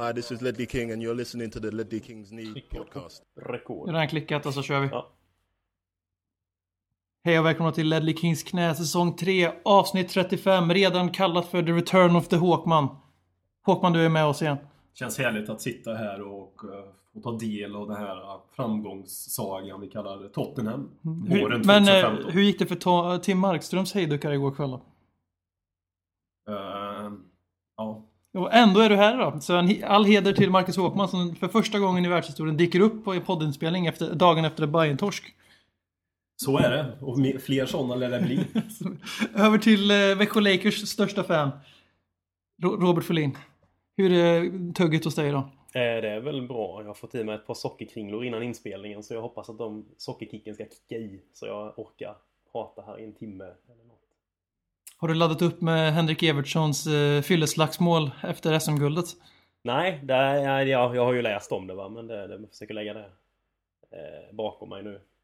Hi, this is Ledley King and you're listening to the Ledley Kings Knee podcast. Rekord. Nu är den klickat och så kör vi. Ja. Hej och välkomna till Ledley Kings knä säsong 3 avsnitt 35 redan kallat för The Return of the Hawkman. Hawkman du är med oss igen. Känns härligt att sitta här och uh, få ta del av den här uh, framgångssagan vi kallar Tottenham. Hur, Våren men 2015. eh, hur gick det för Tim Markströms hejdukar igår kväll då? Och ändå är du här då. Så en, all heder till Marcus Håkman som för första gången i världshistorien dyker upp på en poddinspelning efter, dagen efter bayern torsk Så är det. Och fler sådana lär det bli. Över till eh, Växjö Lakers största fan. Ro- Robert Folin. Hur är tugget hos dig då? Eh, Det är väl bra. Jag har fått i mig ett par sockerkringlor innan inspelningen så jag hoppas att de sockerkicken ska kicka i så jag orkar prata här i en timme eller. Har du laddat upp med Henrik Evertssons eh, fylleslagsmål efter SM-guldet? Nej, det är, jag, jag har ju läst om det va, men det, det, jag försöker lägga det eh, bakom mig nu.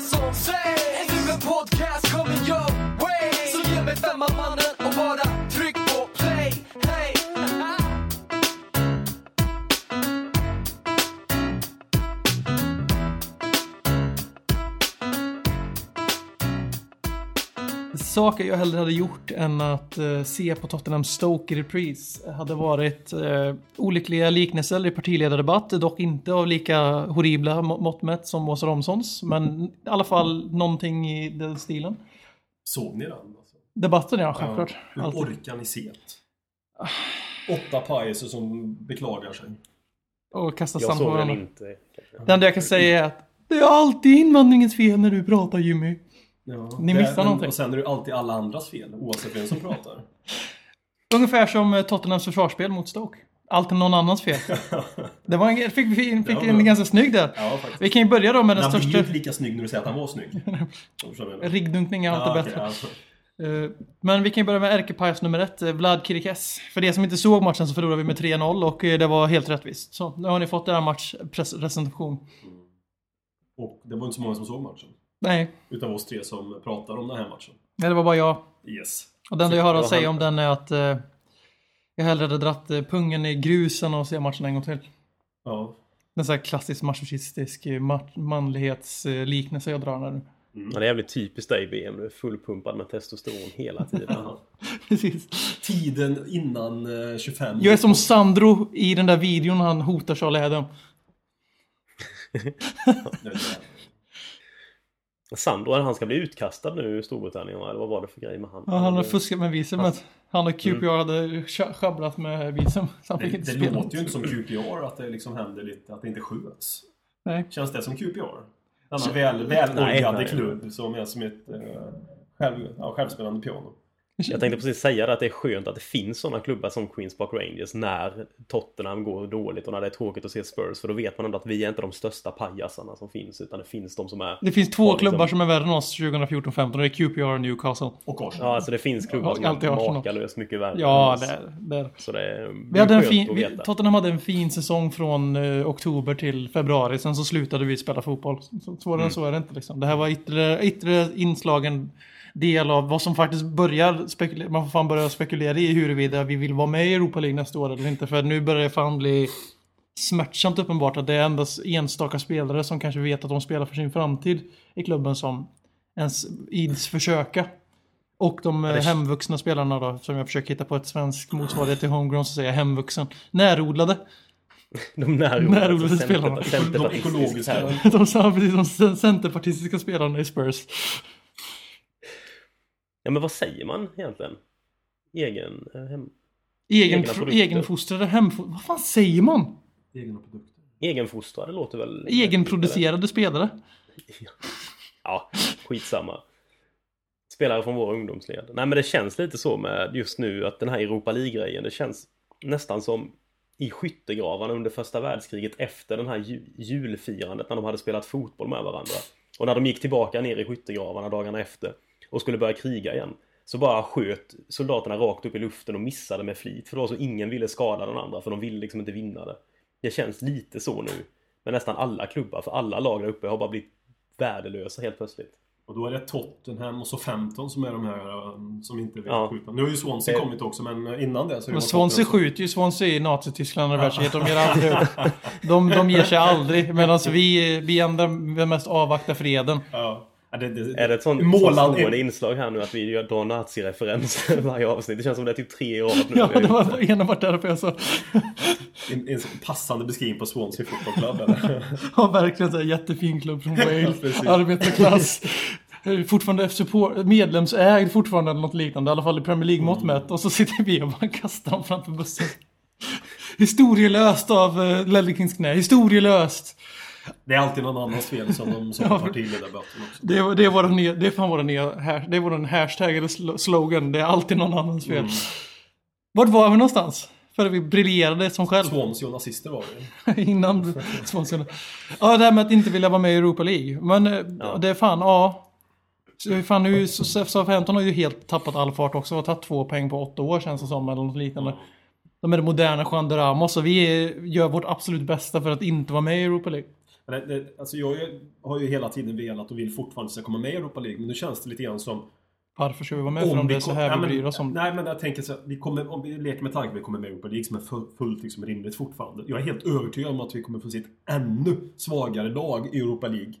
du som Är en podcast coming Saker jag hellre hade gjort än att eh, se på Tottenham Stoke i repris hade varit eh, olyckliga liknelser i partiledardebatt, dock inte av lika horribla må- mått mätt som Åsa Romsons, men i alla fall någonting i den stilen. Såg ni den? Alltså? Debatten ja, självklart. Hur Alltid. orkar ni se det? Åtta pajeser som beklagar sig. Och kasta Jag sand på såg den inte. kanske. Det enda jag kan säga är att det är alltid invandringens fel när du pratar Jimmy. Ja. Ni missar Det- någonting. Och sen är det alltid alla andras fel, oavsett vem som pratar. Ungefär som eh, Tottenhams försvarsspel mot Stoke. Allt är någon annans fel. Det var en, fick, fick, fick Ja, en ganska snygg där. Ja. Vi kan ju börja då med den Han blir ju största... inte lika snygg när du säger att han var snygg. Riggdunkning är alltid bättre. alltså. Eh, Men vi kan ju börja med ärkepajas nummer ett, eh, Vlad Kirikes. För de som inte såg matchen så förlorade vi med 3-0 och det var helt rättvist. Så nu har ni fått er matchpresentation. Och det var inte så många som såg matchen. Nej, Utav oss tre som pratar om den här matchen. nej, det var bara jag. Yes. Och det enda jag har att säga om den är att eh, jag hellre hade dratt eh, pungen i grusen och se matchen en gång till. Ja. En sån här klassisk machistisk eh, ma- manlighetsliknelse jag drar nu. Ja, det är jävligt typiskt dig BM. Du är fullpumpad med testosteron hela tiden. Precis. Tiden innan eh, 25. Jag är som Sandro i den där videon han hotar Charlie Adam. Sandro, han ska bli utkastad nu i Storbritannien eller vad var det för grej med han? Ja, han har fuskat med visumet. Han och QPR hade scha- sjabblat med visum. Så han Det, fick inte det spela. låter ju inte som QPR att det liksom händer lite, att det inte sköts. Nej. Känns det som QPR? Denna väl, nej. klubb som är som ett eh, själv, ja, självspelande piano. Jag tänkte precis säga det att det är skönt att det finns sådana klubbar som Queens Park Rangers när Tottenham går dåligt och när det är tråkigt att se Spurs för då vet man ändå att vi är inte de största pajasarna som finns utan det finns de som är Det finns två liksom. klubbar som är värre än oss 2014-15 det är QPR och Newcastle. Och Arsenal. Ja, alltså det finns klubbar som är makalöst mycket värre. Ja, det är det. Så det är, Vi hade en fin, att vi. Tottenham hade en fin säsong från eh, oktober till februari. Sen så slutade vi spela fotboll. Så, svårare Mm. än så är det inte liksom. Det här var ytterligare, ytterligare inslagen del av vad som faktiskt börjar spekulera. Man får fan börja spekulera i huruvida vi vill vara med i Europa League nästa år eller inte. För nu börjar det fan bli smärtsamt uppenbart att det är endast enstaka spelare som kanske vet att de spelar för sin framtid i klubben som ens ids försöka. Och de eh, hemvuxna spelarna då, som jag försöker hitta på ett svenskt motsvarighet till homegrown, så säger jag hemvuxen. Närodlade. De närodlade, Närodlade spelarna. De ekologiska. De sa precis som centerpartistiska spelarna i Spurs. Ja men vad säger man egentligen? Egen... eh, Hem, Egen, egenfostrade hemfostrade. Vad fan säger man? Egna produkter. egenfostrade låter väl... Egenproducerade spelare. Ja, skitsamma. spelare från vår ungdomsled. Nej men det känns lite så med just nu att den här Europa League-grejen, det känns nästan som i skyttegravarna under första världskriget efter den här ju- julfirandet när de hade spelat fotboll med varandra. Och när de gick tillbaka ner i skyttegravarna dagarna efter och skulle börja kriga igen. Så bara sköt soldaterna rakt upp i luften och missade med flit. För då så ingen ville skada den andra för de ville liksom inte vinna det. Det känns lite så nu. Med nästan alla klubbar, för alla lag där uppe har bara blivit värdelösa helt plötsligt. Och då är det Tottenham och så 15 som är de här um, som inte vill Ja. skjuta. Nu har ju Swansea Det- kommit också men eh, innan det så Men Swansea skjuter ju. Swansea i Nazityskland och världskriget. De ger aldrig upp. De, de ger sig aldrig. Medan vi, vi andra vi mest avvaktar freden. Ja. Ja, det, det, Är det ett sånt Målad- sånt stående inslag här nu att vi gör- drar nazireferenser varje avsnitt? Det känns som det är typ tre rad nu. Ja, det var ena vart därför jag sa. En, en passande beskrivning på Swansea Football Club eller? Ja, verkligen så här jättefin klubb från Wales. Arbetarklass. Eh, Fortfarande support, medlemsägd fortfarande eller något liknande. I alla fall i Premier League-mått mätt. Och så sitter vi och bara kastar dem framför bussen. Historielöst av uh, Lellekings knä. Historielöst. Det är alltid någon annans fel som de sa Ja. på partiledarmöten också. Det är, det är, vår nya, det är fan vår nya det är vår hashtag eller sl- slogan. Det är alltid någon annans fel. Mm. Vart var vi någonstans? För vi briljerade som själv. Swansea och nazister var det Innan Swansea. Ja, det här med att inte vilja vara med i Europa League. Men eh, Ja. det är fan, ja. Fan nu, Southampton har ju helt tappat all fart också. Har tagit två poäng på åtta år känns det som. Eller något liknande. De är det moderna Juan de Ramos och vi gör vårt absolut bästa för att inte vara med i Europa League. Det, det, alltså jag har ju hela tiden velat och vill fortfarande ska komma med i Europa League men nu känns det lite grann som Varför ska vi vara med? För om det är så här nej, vi bryr oss om. Nej men jag tänker så här, vi kommer, om vi leker med tanken att vi kommer med i Europa League som är fu- fullt liksom rimligt fortfarande. Jag är helt övertygad om att vi kommer få se ett ännu svagare lag i Europa League.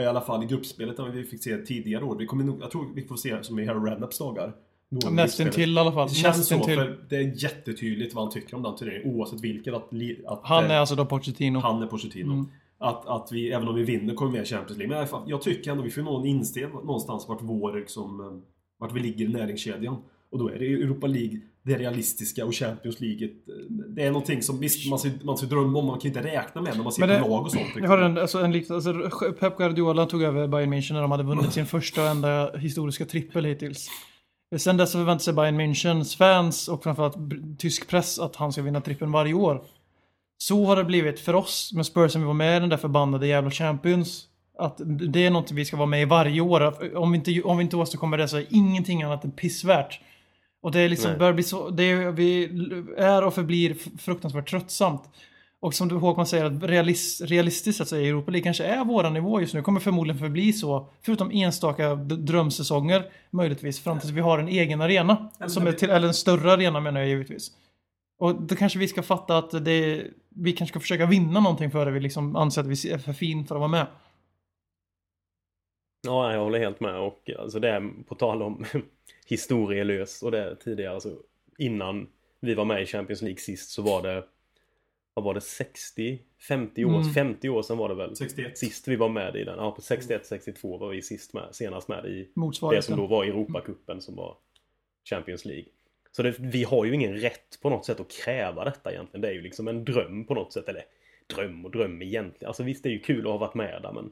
I alla fall i gruppspelet än vi fick se tidigare år. Vi kommer nog, jag tror vi får se som i Harry Redknaps dagar. Nog i alla fall. Det känns Nästan så, till. för det är jättetydligt vad han tycker om den turneringen oavsett vilket. Att, att, Han eh, är alltså då Pochettino. han är Pochettino. Mm. Att, att vi, även om vi vinner, kommer med i Champions League. Men jag, jag tycker ändå vi får nå en insteg någonstans vart vår, liksom, eh, vart vi ligger i näringskedjan. Och då är det Europa League, det realistiska och Champions League. eh, Det är någonting som visst, man ska, man ska drömma om, man kan inte räkna med när man ser Men på det- lag och sånt. Jag har en, alltså en liknande, alltså Pep Guardiola tog över Bayern München när de hade vunnit sin första och enda historiska trippel hittills. Sen dess förväntar sig Bayern Münchens fans och framförallt tysk press att han ska vinna trippeln varje år. Så har det blivit för oss med Spurs som vi var med i den där förbannade jävla Champions. Att det är något vi ska vara med i varje år. Om vi inte, om vi inte åstadkommer det så är ingenting annat än pissvärt. Och det är liksom, Nej. börjar bli så, det är, vi är och förblir fruktansvärt tröttsamt. Och som du Håkman säger, att realis, realistiskt sett så är Europa League kanske är våran nivå just nu. Kommer förmodligen förbli så. Förutom enstaka drömsäsonger möjligtvis. Fram tills vi har en egen arena. Som är till, eller en större arena menar jag givetvis. Och då kanske vi ska fatta att det, vi kanske ska försöka vinna någonting före vi liksom anser att vi är för fin för att vara med. Ja, jag håller helt med och alltså det är på tal om historielös och det tidigare alltså innan vi var med i Champions League sist så var det vad var det 60 50 år Mm. 50 år sedan var det väl 61. sist vi var med i den ja på 61 62 var vi sist med senast med i det som då var Europacupen som var Champions League så det, vi har ju ingen rätt på något sätt att kräva detta egentligen det är ju liksom en dröm på något sätt eller dröm och dröm egentligen alltså visst det är ju kul att ha varit med där men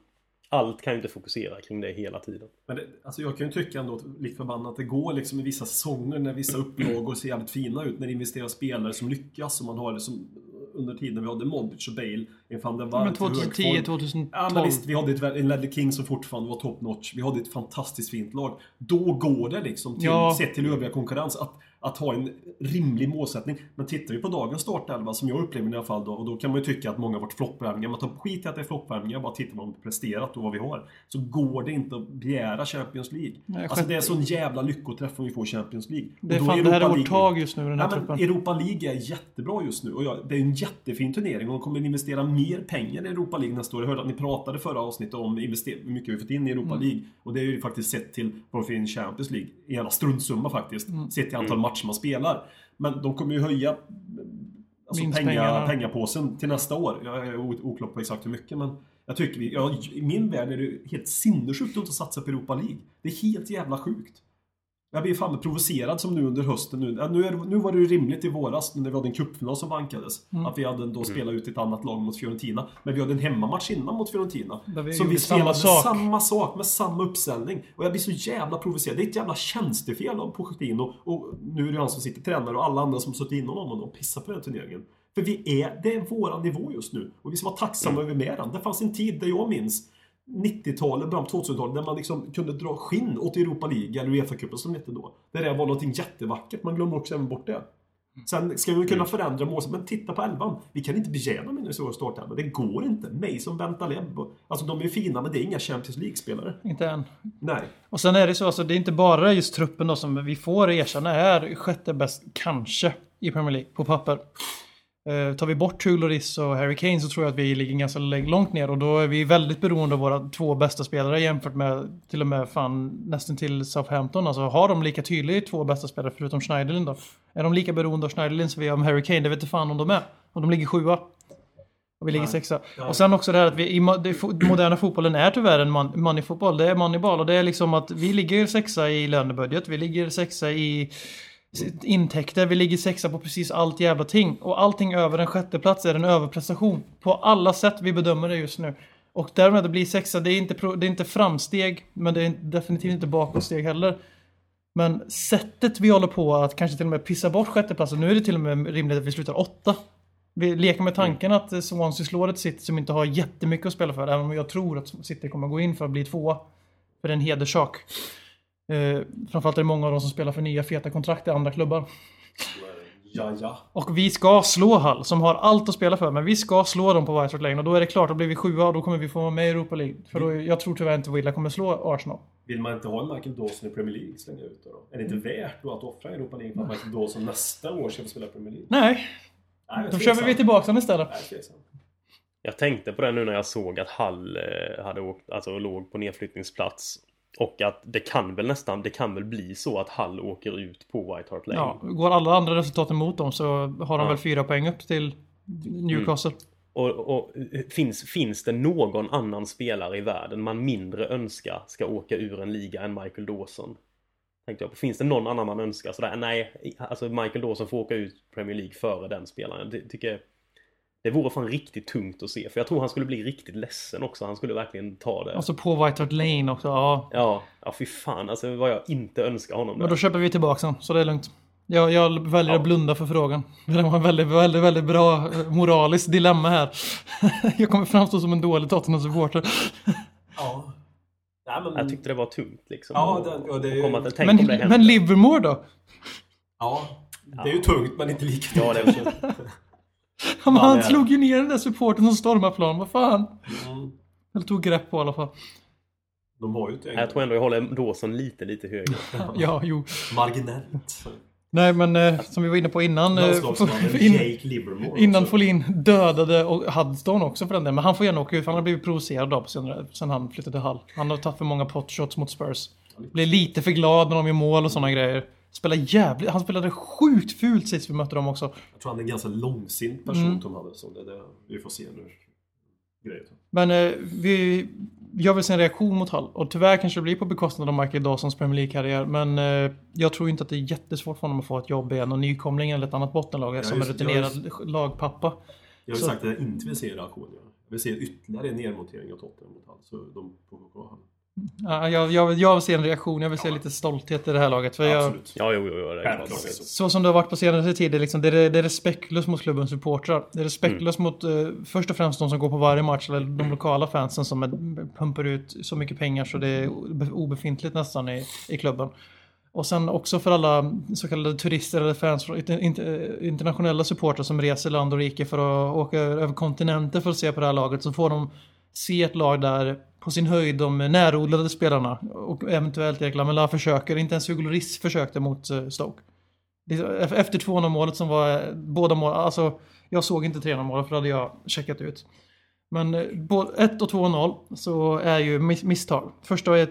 allt kan ju inte fokusera kring det hela tiden Men det, alltså jag kan ju tycka ändå, likt förbannat, att det går liksom i vissa säsonger när vissa upplagor ser jävligt fina ut. När det investeras spelare som lyckas. Och man har det som under tiden vi hade Modric och Bale, en van der Vaart Men i hög 2010, form. 2012. Ja men visst, vi hade ett, en Ledley King som fortfarande var top notch. Vi hade ett fantastiskt fint lag. Då går det liksom, till, Ja. sett till övriga konkurrens, att, att ha en rimlig målsättning. Men tittar vi på dagens startelva, som jag upplever i alla fall då, och då kan man ju tycka att många har varit floppvärvningar. Man tar skit i att det är floppvärvningar, bara tittar man på presterat och vad vi har. Så går det inte att begära Champions League. Nej, alltså det är sån jävla lyckoträff om vi får Champions League. Det, är fan, det här är Europa vårt tag just nu, den här Ja, truppen. Europa League är jättebra just nu och jag, det är en jättefin turnering och de kommer investera mer pengar i Europa League nästa år. Jag hörde att ni pratade förra avsnittet om hur mycket vi fått in i Europa Mm. League. Och det är ju faktiskt sett till vad vi får in i Champions League. En jävla struntsumma faktiskt. Mm. Sett till antal matcher man spelar. Men de kommer ju höja alltså Minst penga, pengarna. pengapåsen till nästa år. Jag är o- oklart på exakt hur mycket men jag tycker vi, ja, i min värld är det helt sinnessjukt att inte satsa på Europa League. Det är helt jävla sjukt. Jag blir fan provocerad som nu under hösten. Nu, nu, är, nu var det ju rimligt i våras när vi hade en cupfinal som vankades. Mm. Att vi hade då spelat ut ett annat lag mot Fiorentina. Men vi hade en hemmamatch innan mot Fiorentina. Vi som gjorde vi samma spelade sak. samma sak med samma uppställning. Och jag blir så jävla provocerad. Det är ett jävla tjänstefel av Pochettino. Och nu är det han som sitter tränare och alla andra som suttit inom honom och pissar på den här turneringen. För vi är, det är våran nivå just nu. Och vi ska vara tacksamma över mer än. Det fanns en tid där jag minns 90-talet, början på 2000-talet, där man liksom kunde dra skinn åt Europa League, eller Uefa-cupen som det hette då. Där det var någonting jättevackert. Man glömmer också även bort det. Sen ska vi kunna förändra målet, men titta på elvan. Vi kan inte med så startelva. Det går inte. Mason, Bentaleb. Alltså de är fina, men det är inga Champions League-spelare. Inte än. Nej. Och sen är det så, alltså, det är inte bara just truppen då som vi får erkänna är sjätte bäst, kanske, i Premier League på papper. Eh, tar vi bort Lloris och Harry Kane så tror jag att vi ligger ganska långt ner och då är vi väldigt beroende av våra två bästa spelare jämfört med till och med fan nästan till Southampton. Alltså har de lika tydligt två bästa spelare förutom Schneiderlin då? Är de lika beroende av Schneiderlin som vi är om Harry Kane? Det vet inte fan om de är. Om de ligger sjua. Och vi ligger sexa. Och sen också det här att vi, i moderna fotbollen är tyvärr en man, moneyfotboll. Det är moneyball och det är liksom att vi ligger sexa i lönebudget. Vi ligger sexa i intäkter. Vi ligger sexa på precis allt jävla ting. Och allting över en sjätteplats är en överprestation. På alla sätt vi bedömer det just nu. Och därmed att bli sexa, det är inte, det är inte framsteg. Men det är definitivt inte bakåtsteg heller. Men sättet vi håller på att kanske till och med pissa bort sjätteplatsen. Nu är det till och med rimligt att vi slutar åtta. Vi leker med tanken att eh, Swansea slår ett City som inte har jättemycket att spela för. Även om jag tror att City kommer gå in för att bli tvåa. För det är en hederssak. Eh, framförallt är det många av dem som spelar för nya feta kontrakt i andra klubbar. Ja, ja. Och vi ska slå Hall som har allt att spela för. Men vi ska slå dem på White Hart Lane. Och då är det klart, då blir vi sjua och då kommer vi få vara med i Europa League. För då, jag tror tyvärr inte Villa kommer slå Arsenal. Vill man inte ha en Michael Dawson i Premier League slänga ut då? Är det inte värt då att offra Europa League för att Michael Dawson nästa år ska få spela Premier League? Nej, Nej, då kör vi tillbaka den istället. Jag tänkte på det nu när jag såg att Hall eh, hade åkt, alltså låg på nedflyttningsplats. Och att det kan väl nästan, det kan väl bli så att Hall åker ut på White Hart Lane. Ja, går alla andra resultat emot dem så har de Ja. väl fyra poäng upp till Newcastle. Och, och eh, finns, finns det någon annan spelare i världen man mindre önskar ska åka ur en liga än Michael Dawson? Tänkte jag på. Finns det någon annan man önskar? Sådär, nej, alltså Michael Dawson får åka ut Premier League före den spelaren. Det tycker det vore fan riktigt tungt att se. För jag tror han skulle bli riktigt ledsen också. Han skulle verkligen ta det. Alltså på White Hart Lane också. Ja. Ja, ja fy fan. Alltså vad jag inte önskar honom. Men där. då köper vi tillbaka den, så det är lugnt. Jag, jag väljer Ja. att blunda för frågan. Det var en väldigt, väldigt, väldigt bra eh, moraliskt dilemma här. jag kommer framstå som en dålig Tottenham-supporter. Ja. Nej, men... Jag tyckte det var tungt liksom. Ja, Och- det- ja, det är och ju- komma till- Men, Livermore då? Ja. Det är ju tungt, men inte lika Ja, det är tungt. han är slog ju ner den där supporten som stormade plan. Vad fan? Mm. Eller tog grepp på i alla fall. De har ju inte Jag tror ändå jag håller Dawson lite, lite högre. Ja, jo. Marginellt. Nej, men eh, som vi var inne på innan. eh, in-. Innan. Folin dödade och Huddstone också för den delen. Men han får gärna åka ut för han har blivit provocerad av på senare, sen han flyttade till Hull. Han har tagit för många potshots mot Spurs. Blir lite för glad när de gör mål och sådana grejer. Spelar jävligt, han spelade sjukt fult sist vi mötte dem också. Jag tror han är en ganska långsint person, Mm. Tom Hudson. Det det vi får se nu. Grejer. Men eh, vi, jag vill se en reaktion mot Hull. Och tyvärr kanske det blir på bekostnad av Michael Dawsons Premier League-karriär. Men eh, jag tror inte att det är jättesvårt för honom att få ett jobb igen. Och nykomling eller ett annat bottenlag som en just- jag rutinerad lagpappa. Jag har ju sagt att jag inte vill se en reaktion. Jag vill se ytterligare en nedmontering av Tottenham mot Hull. Så de får gå. Ja, jag, jag, jag vill se en reaktion. Jag vill se lite stolthet i det här laget. För jag, Absolut. Ja, jo, jo, jo det är klart. Så. Så som det har varit på senare tid, det är, liksom, det är, det är respektlöst mot klubbens supportrar. Det är respektlöst mot eh, först och främst de som går på varje match, eller de lokala fansen som är, pumpar ut så mycket pengar så det är obe- obefintligt nästan i, i klubben. Och sen också för alla så kallade turister eller fans, inter, internationella supportrar som reser land och rike för att åka över kontinenter för att se på det här laget, så får de se ett lag där på sin höjd de närodlade spelarna och eventuellt Erik Lamela försöker, inte ens Hugo Lloris försökte mot eh, Stoke. Efter 2-0 målet som var eh, båda mål, alltså jag såg inte 3-0 målet för då hade jag checkat ut. Men eh, 1 och 2-0 så är ju misstag. Första är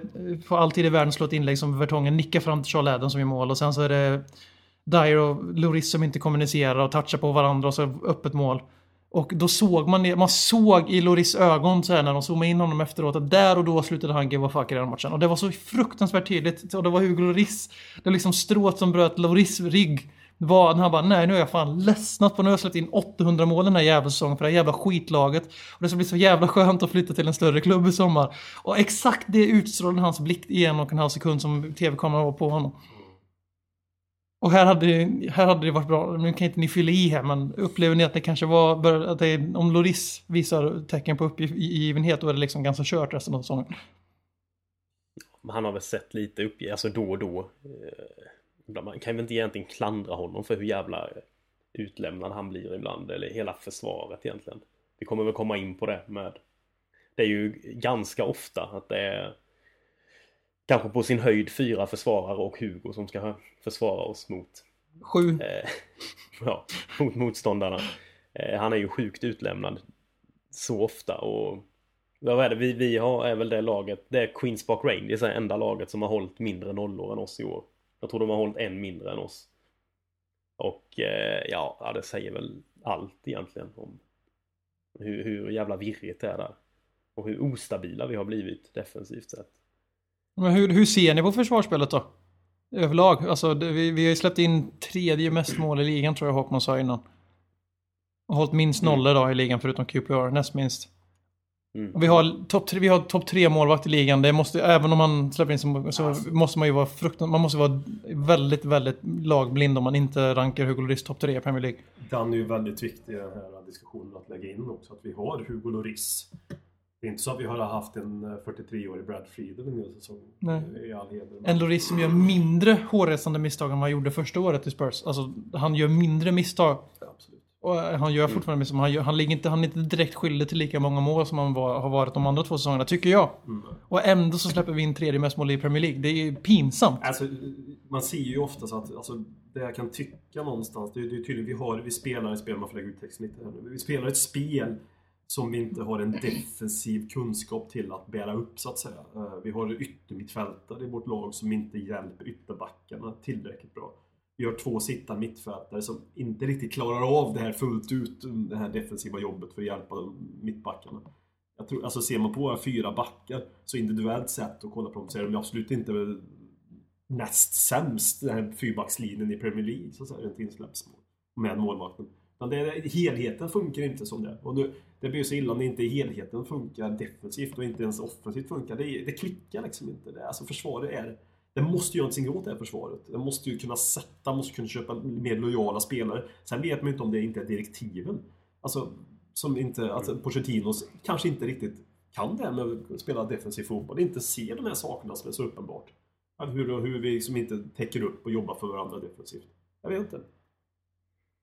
på alltid i världen slå ett inlägg som Vertongen nickar fram till Charles Adam som gör mål och sen så är det Dyer och Lloris som inte kommunicerar och touchar på varandra och så öppet mål. Och då såg man det, man såg i Loris ögon så här när de zoomade in honom efteråt att där och då slutade han give a fuck i den matchen. Och det var så fruktansvärt tydligt. Och det var Hugo Loris, det var liksom strået som bröt Loris rygg. Var när han bara, nej nu är jag fan ledsnat på nu har jag släppt in 800 mål den här jävla säsongen för det här jävla skitlaget. Och det ska bli så jävla skönt att flytta till en större klubb i sommar. Och exakt det utstrålade hans blick i en och en halv sekund som tv-kameran var på honom. Och här hade, här hade det varit bra, nu kan inte ni fylla i här, men upplever ni att det kanske var, att det, om Loris visar tecken på uppgivenhet då är det liksom ganska kört resten av säsongen. Men han har väl sett lite uppgivenhet, alltså då och då. Eh, man kan väl inte egentligen klandra honom för hur jävla eh, utlämnad han blir ibland. Eller hela försvaret egentligen. Vi kommer väl komma in på det med... Det är ju ganska ofta att det är kanske på sin höjd fyra försvarare och Hugo som ska försvara oss mot Sju. eh, ja, mot motståndarna. Eh, han är ju sjukt utlämnad så ofta och vad är det? Vi, vi har, är väl det laget, det är Queens Park Rangers, det är enda laget som har hållit mindre nollor än oss i år. Jag tror de har hållit en mindre än oss. Och eh, ja, ja, det säger väl allt egentligen om hur, hur jävla virrigt det är där. Och hur ostabila vi har blivit defensivt sett. Men hur, hur ser ni på försvarsspelet då? Överlag. Alltså, det, vi, vi har ju släppt in tredje mest mål i ligan tror jag Håkman sa innan. Och hållit minst nollor då i ligan förutom QPR, näst minst. Mm. Vi har topp tre, vi har topp tre målvakt i ligan. Det måste, även om man släpper in så, så Alltså. måste man ju vara fruktansvärt, man måste vara väldigt, väldigt lagblind om man inte rankar Hugo Lloris topp tre i Premier League. Den är ju väldigt viktig i den här diskussionen att lägga in också. Att vi har Hugo Lloris. Det är inte så att vi har haft en eh, 43-årig Brad Friedel en hel säsong. Nej. I all heder. En Lloris som gör mindre hårresande misstag än vad han gjorde första året i Spurs. Alltså, han gör mindre misstag. Absolut. Och han gör fortfarande misstag. Han, gör, han, ligger inte, han är inte direkt skyldig till lika många mål som han var, har varit de andra två säsongerna, tycker jag. Och ändå så släpper vi in tredje mest mål i Premier League. Det är pinsamt. Alltså, man ser ju ofta så att, alltså, det jag kan tycka någonstans, det är, det är tydligt, vi, har, vi spelar ett spel, man får lägga ut texten lite här nu. Vi spelar ett spel som vi inte har en defensiv kunskap till att bära upp så att säga. Eh, vi har yttermittfältare i vårt lag som inte hjälper ytterbackarna tillräckligt bra. Vi har två sittande mittfältare som inte riktigt klarar av det här fullt ut, det här defensiva jobbet för att hjälpa mittbackarna. Jag tror, alltså ser man på våra fyra backar, så individuellt sett och kolla på dem så är de absolut inte näst sämst, den här fyrbackslinjen i Premier League, så att säga, rent insläppsmål. Med målvakten. Men det, är- helheten funkar inte som det. Och nu, det blir ju så illa när inte helheten funkar defensivt och inte ens offensivt funkar. Det, det klickar liksom inte. Det, alltså försvaret är... Det måste göra någonting åt det här försvaret. Det måste ju kunna sätta, måste kunna köpa mer lojala spelare. Sen vet man ju inte om det inte är direktiven. Alltså, som inte... Alltså, Pochettinos kanske inte riktigt kan det här med att spela defensiv fotboll. Inte ser de här sakerna som är så uppenbart. Hur, hur vi liksom inte täcker upp och jobbar för varandra defensivt. Jag vet inte.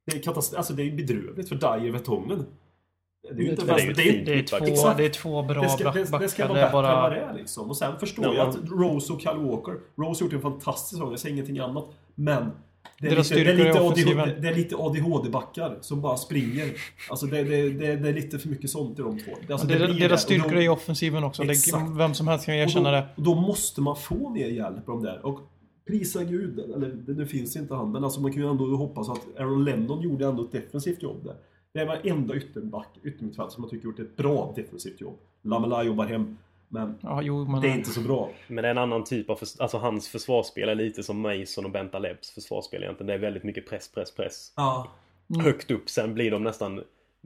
Det är, katastrof, alltså det är bedrövligt för Dyer Vertongen. Det är ju inte det är Det är, två, Exakt. det är två bra det ska, det, backar. det ska vara än vad bara... det är liksom. Och sen förstår Ja, jag att Rose och Kyle Walker, Rose har gjort en fantastisk säsong, jag säger ingenting annat. Men det är, Deras lite, det, är lite. ADHD, det är lite ADHD-backar som bara springer. Alltså det, det, det, det är lite för mycket sånt i de två. Alltså Det, deras det. Och styrkor är i offensiven också. Exakt. vem som helst kan erkänna och då, det. och då måste man få mer hjälp av de där. Och prisa gud, eller det finns inte han, men alltså man kan ju ändå hoppas att Aaron Lennon gjorde ändå ett defensivt jobb där. Det var enda ytterback, yttermittfält som jag tycker gjort ett bra defensivt jobb. Lamela jobbar hem, men Ja, jo, men... det är inte så bra. Men det är en annan typ av, förs- alltså hans försvarsspel är lite som Mason och Bentalebs försvarsspel egentligen. Det är väldigt mycket press, press, press. Ja. Högt upp, sen blir de nästan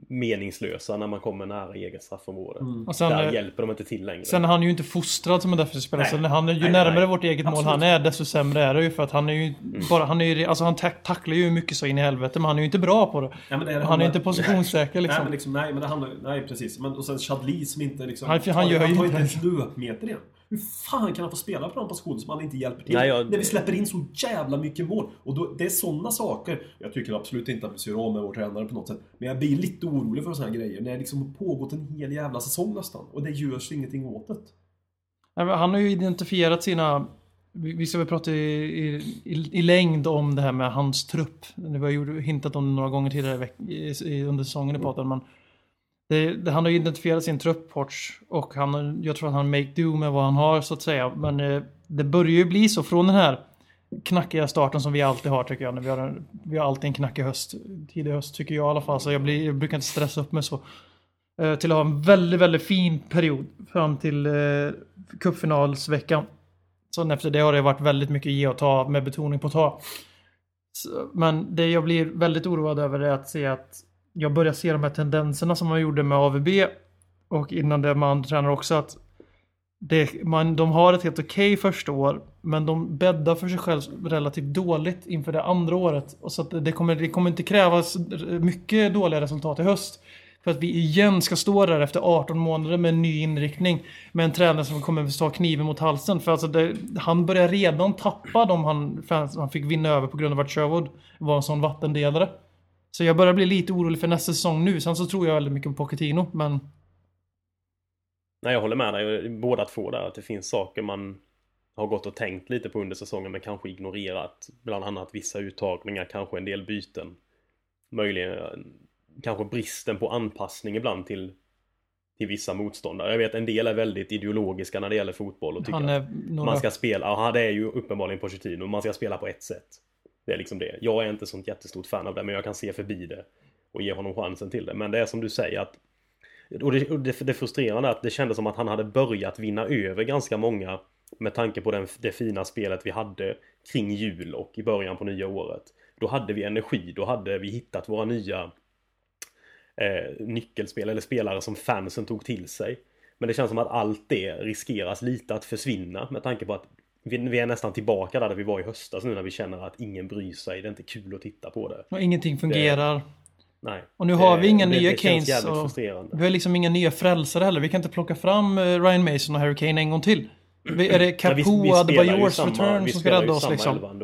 meningslösa när man kommer nära eget straffområde. Och sen, Där eh, hjälper de inte till längre. Sen är han ju inte fostrad som en defensiv spelare. Nej. Så han ju Nej, närmare nej. vårt eget mål Absolut. han är, desto sämre är det ju. För att han är ju bara, han är ju, alltså han tack- tacklar ju mycket så in i helvete, men han är ju inte bra på det. Ja, men det är- han är inte positionssäker Nej, liksom. men liksom, nej, men det handlar Nej, precis. Men, och sen Chadli som inte liksom... Han- han gör han ju tar inte inte ens löpmeter igen. Hur fan kan han få spela på den positionen som han inte hjälper till? Nej, jag- När vi släpper in så jävla mycket mål. Och då, det är sådana saker. Jag tycker absolut inte att vi ska göra av med vår tränare på något sätt. Men jag blir lite orolig för sådana här grejer. När det liksom har pågått en hel jävla säsong nästan. Och det görs ingenting åt det. Han har ju identifierat sina... Vi ska väl prata i, i, i, längd om det här med hans trupp. Vi har ju hintat om det några gånger tidigare i i, i, under säsongen i podden. Men det, det, han har ju identifierat sin truppports Och han, jag tror att han make do med vad han har så att säga. Men eh, det börjar ju bli så från den här knackiga starten som vi alltid har tycker jag. När vi, har en, vi har alltid en knackig höst, tidig höst tycker jag i alla fall. Så jag, blir, jag brukar inte stressa upp mig så. Eh, till att ha en väldigt, väldigt fin period fram till eh, cupfinalsveckan. Sen efter det har det varit väldigt mycket ge och ta med betoning på ta. Så, men det jag blir väldigt oroad över är att se att jag börjar se de här tendenserna som man gjorde med AVB och innan det med andra tränare också att det, man, de har ett helt okej okay första år men de bäddar för sig själv relativt dåligt inför det andra året. Och så att det, kommer, det kommer inte krävas mycket dåliga resultat i höst. För att vi igen ska stå där efter 18 månader med en ny inriktning. Med en tränare som kommer att ta kniven mot halsen. För alltså det, han börjar redan tappa de han, han fick vinna över på grund av att Sherwood var en sån vattendelare. Så jag börjar bli lite orolig för nästa säsong nu. Sen så tror jag väldigt mycket på Pochettino, men... Nej, jag håller med dig båda två där. Att det finns saker man har gått och tänkt lite på under säsongen men kanske ignorerat. Bland annat vissa uttagningar, kanske en del byten. Möjligen kanske bristen på anpassning ibland till, till vissa motståndare. Jag vet en del är väldigt ideologiska när det gäller fotboll och tycker att några... man ska spela, ja det är ju uppenbarligen Pochettino, man ska spela på ett sätt. Det är liksom det. Jag är inte sånt jättestort fan av det men jag kan se förbi det och ge honom chansen till det. Men det är som du säger att och det, och det, det frustrerande är att det kändes som att han hade börjat vinna över ganska många med tanke på den, det fina spelet vi hade kring jul och i början på nya året. Då hade vi energi, då hade vi hittat våra nya eh, nyckelspel eller spelare som fansen tog till sig. Men det känns som att allt det riskeras lite att försvinna med tanke på att vi, vi är nästan tillbaka där, där vi var i höstas nu när vi känner att ingen bryr sig. Det är inte kul att titta på det. Och ingenting fungerar. Det, nej. Och nu har vi inga det, nya det Kanes. Och vi har liksom inga nya frälsare heller. Vi kan inte plocka fram eh, Ryan Mason och Harry Kane en gång till. Är det Capo Adebayors return som ska rädda oss liksom?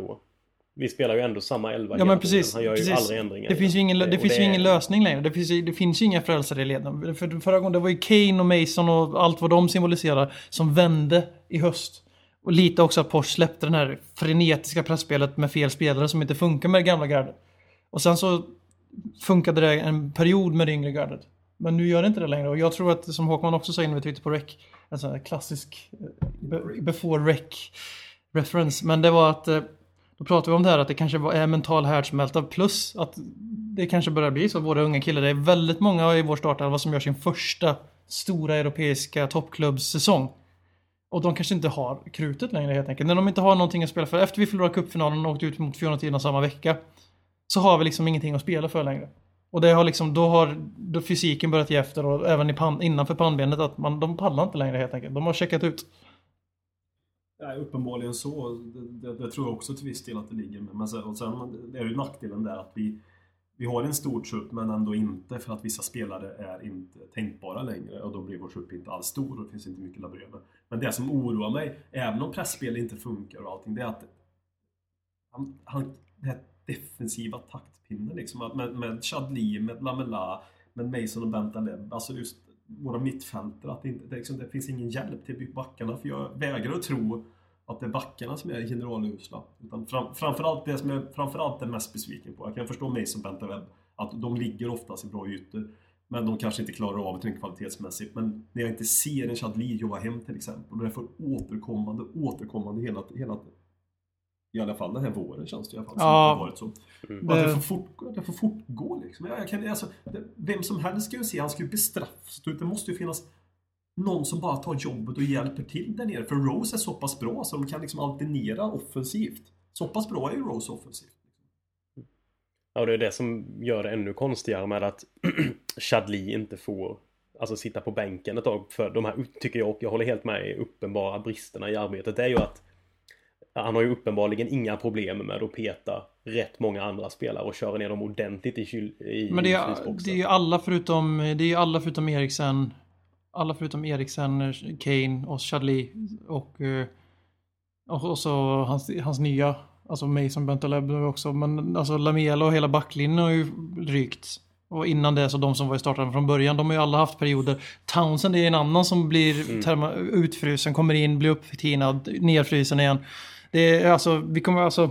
Vi spelar ju ändå samma elva Ja men precis. Han gör precis. ju aldrig ändringar. Det finns ju ingen, det finns ju ingen lösning längre. Det finns, det finns ju inga frälsare i leden. För förra gången det var ju Kane och Mason och allt vad de symboliserar som vände i höst. Och lite också att Porsche släppte den här frenetiska pressspelet med fel spelare som inte funkar med det gamla gardet. Och sen så funkade det en period med det yngre gardet. Men nu gör det inte det längre. Och jag tror att, som Håkman också sa innan vi tryckte på rec, en sån här klassisk eh, before rec reference. Men det var att eh, då pratar vi om det här att det kanske är mental härdsmälta plus att det kanske börjar bli så våra unga killar, det är väldigt många i vår startelva som gör sin första stora europeiska toppklubbssäsong. Och de kanske inte har krutet längre helt enkelt. När de inte har någonting att spela för. Efter vi förlorade cupfinalen och åkte ut mot Fiorentina samma vecka. Så har vi liksom ingenting att spela för längre. Och det har liksom, då har då fysiken börjat ge efter och även i pan, innanför pannbenet att man, de pallar inte längre helt enkelt. De har checkat ut. Ja, uppenbarligen så. Det, det, det, tror jag också till viss del att det ligger med. Men sen, och sen är det ju nackdelen där att vi, vi har en stor trupp men ändå inte för att vissa spelare är inte tänkbara längre och då blir vår trupp inte alls stor och det finns inte mycket att laborera med. Men det som oroar mig, även om pressspel inte funkar och allting, det är att han, han, den här defensiva taktpinnen liksom. Med, med Chadli, med Lamela, med Mason och Bentaleb. Alltså just våra mittfältare. Att det, inte, det, liksom, det finns ingen hjälp till backarna. För jag vägrar att tro att det är backarna som är generalusla. Utan fram, framförallt det som jag framförallt är mest besviken på. Jag kan förstå Mason och Bentaleb. Att de ligger oftast i bra ytor. Men de kanske inte klarar av det kvalitetsmässigt. Men när jag inte ser en Chadli jobba hem till exempel. Och det får återkommande, återkommande hela, hela i alla fall den här våren känns det i alla fall. Ja, som det varit så. Mm. Att det får, fort, det får fortgå liksom. Jag, kan, alltså, det, vem som helst ska ju se, han ska ju bestraffas. Det måste ju finnas någon som bara tar jobbet och hjälper till där nere. För Rose är så pass bra så de kan liksom alternera offensivt. Så pass bra är ju Rose offensivt. Ja, det är det som gör det ännu konstigare med att Chadli inte får alltså sitta på bänken ett tag. För de här, tycker jag, och jag håller helt med i uppenbara bristerna i arbetet, det är ju att han har ju uppenbarligen inga problem med att peta rätt många andra spelare och köra ner dem ordentligt i, kyl, i Men det är, det är ju alla förutom, det är alla förutom Eriksen, alla förutom Eriksen, Kane och Chadli och, eh, och, och så hans, hans nya, alltså Mason Bentaleb också, men alltså Lamela och hela backlinjen har ju rykt. Och innan det så de som var i starten från början, de har ju alla haft perioder. Townsend är en annan som blir mm. terma, utfrusen, kommer in, blir upptinad, nedfrysen igen. Det är alltså, vi kommer alltså...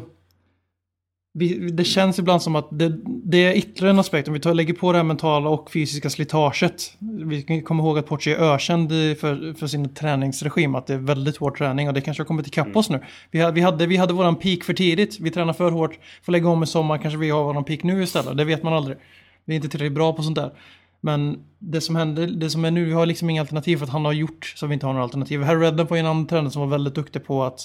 Vi, det känns ibland som att det, det är ytterligare en aspekt. Om vi tar, lägger på det här mentala och fysiska slitaget. Vi komma ihåg att Porci är ökänd för, för sin träningsregim. Att det är väldigt hård träning och det kanske har kommit ikapp oss nu. Vi, vi hade, vi hade våran peak för tidigt. Vi tränar för hårt. Får lägga om i sommar. Kanske vi har våran peak nu istället. Det vet man aldrig. Vi är inte tillräckligt bra på sånt där. Men det som händer, det som är nu, vi har liksom inga alternativ för att han har gjort så vi inte har några alternativ. Harry Redknapp var en annan tränare som var väldigt duktig på att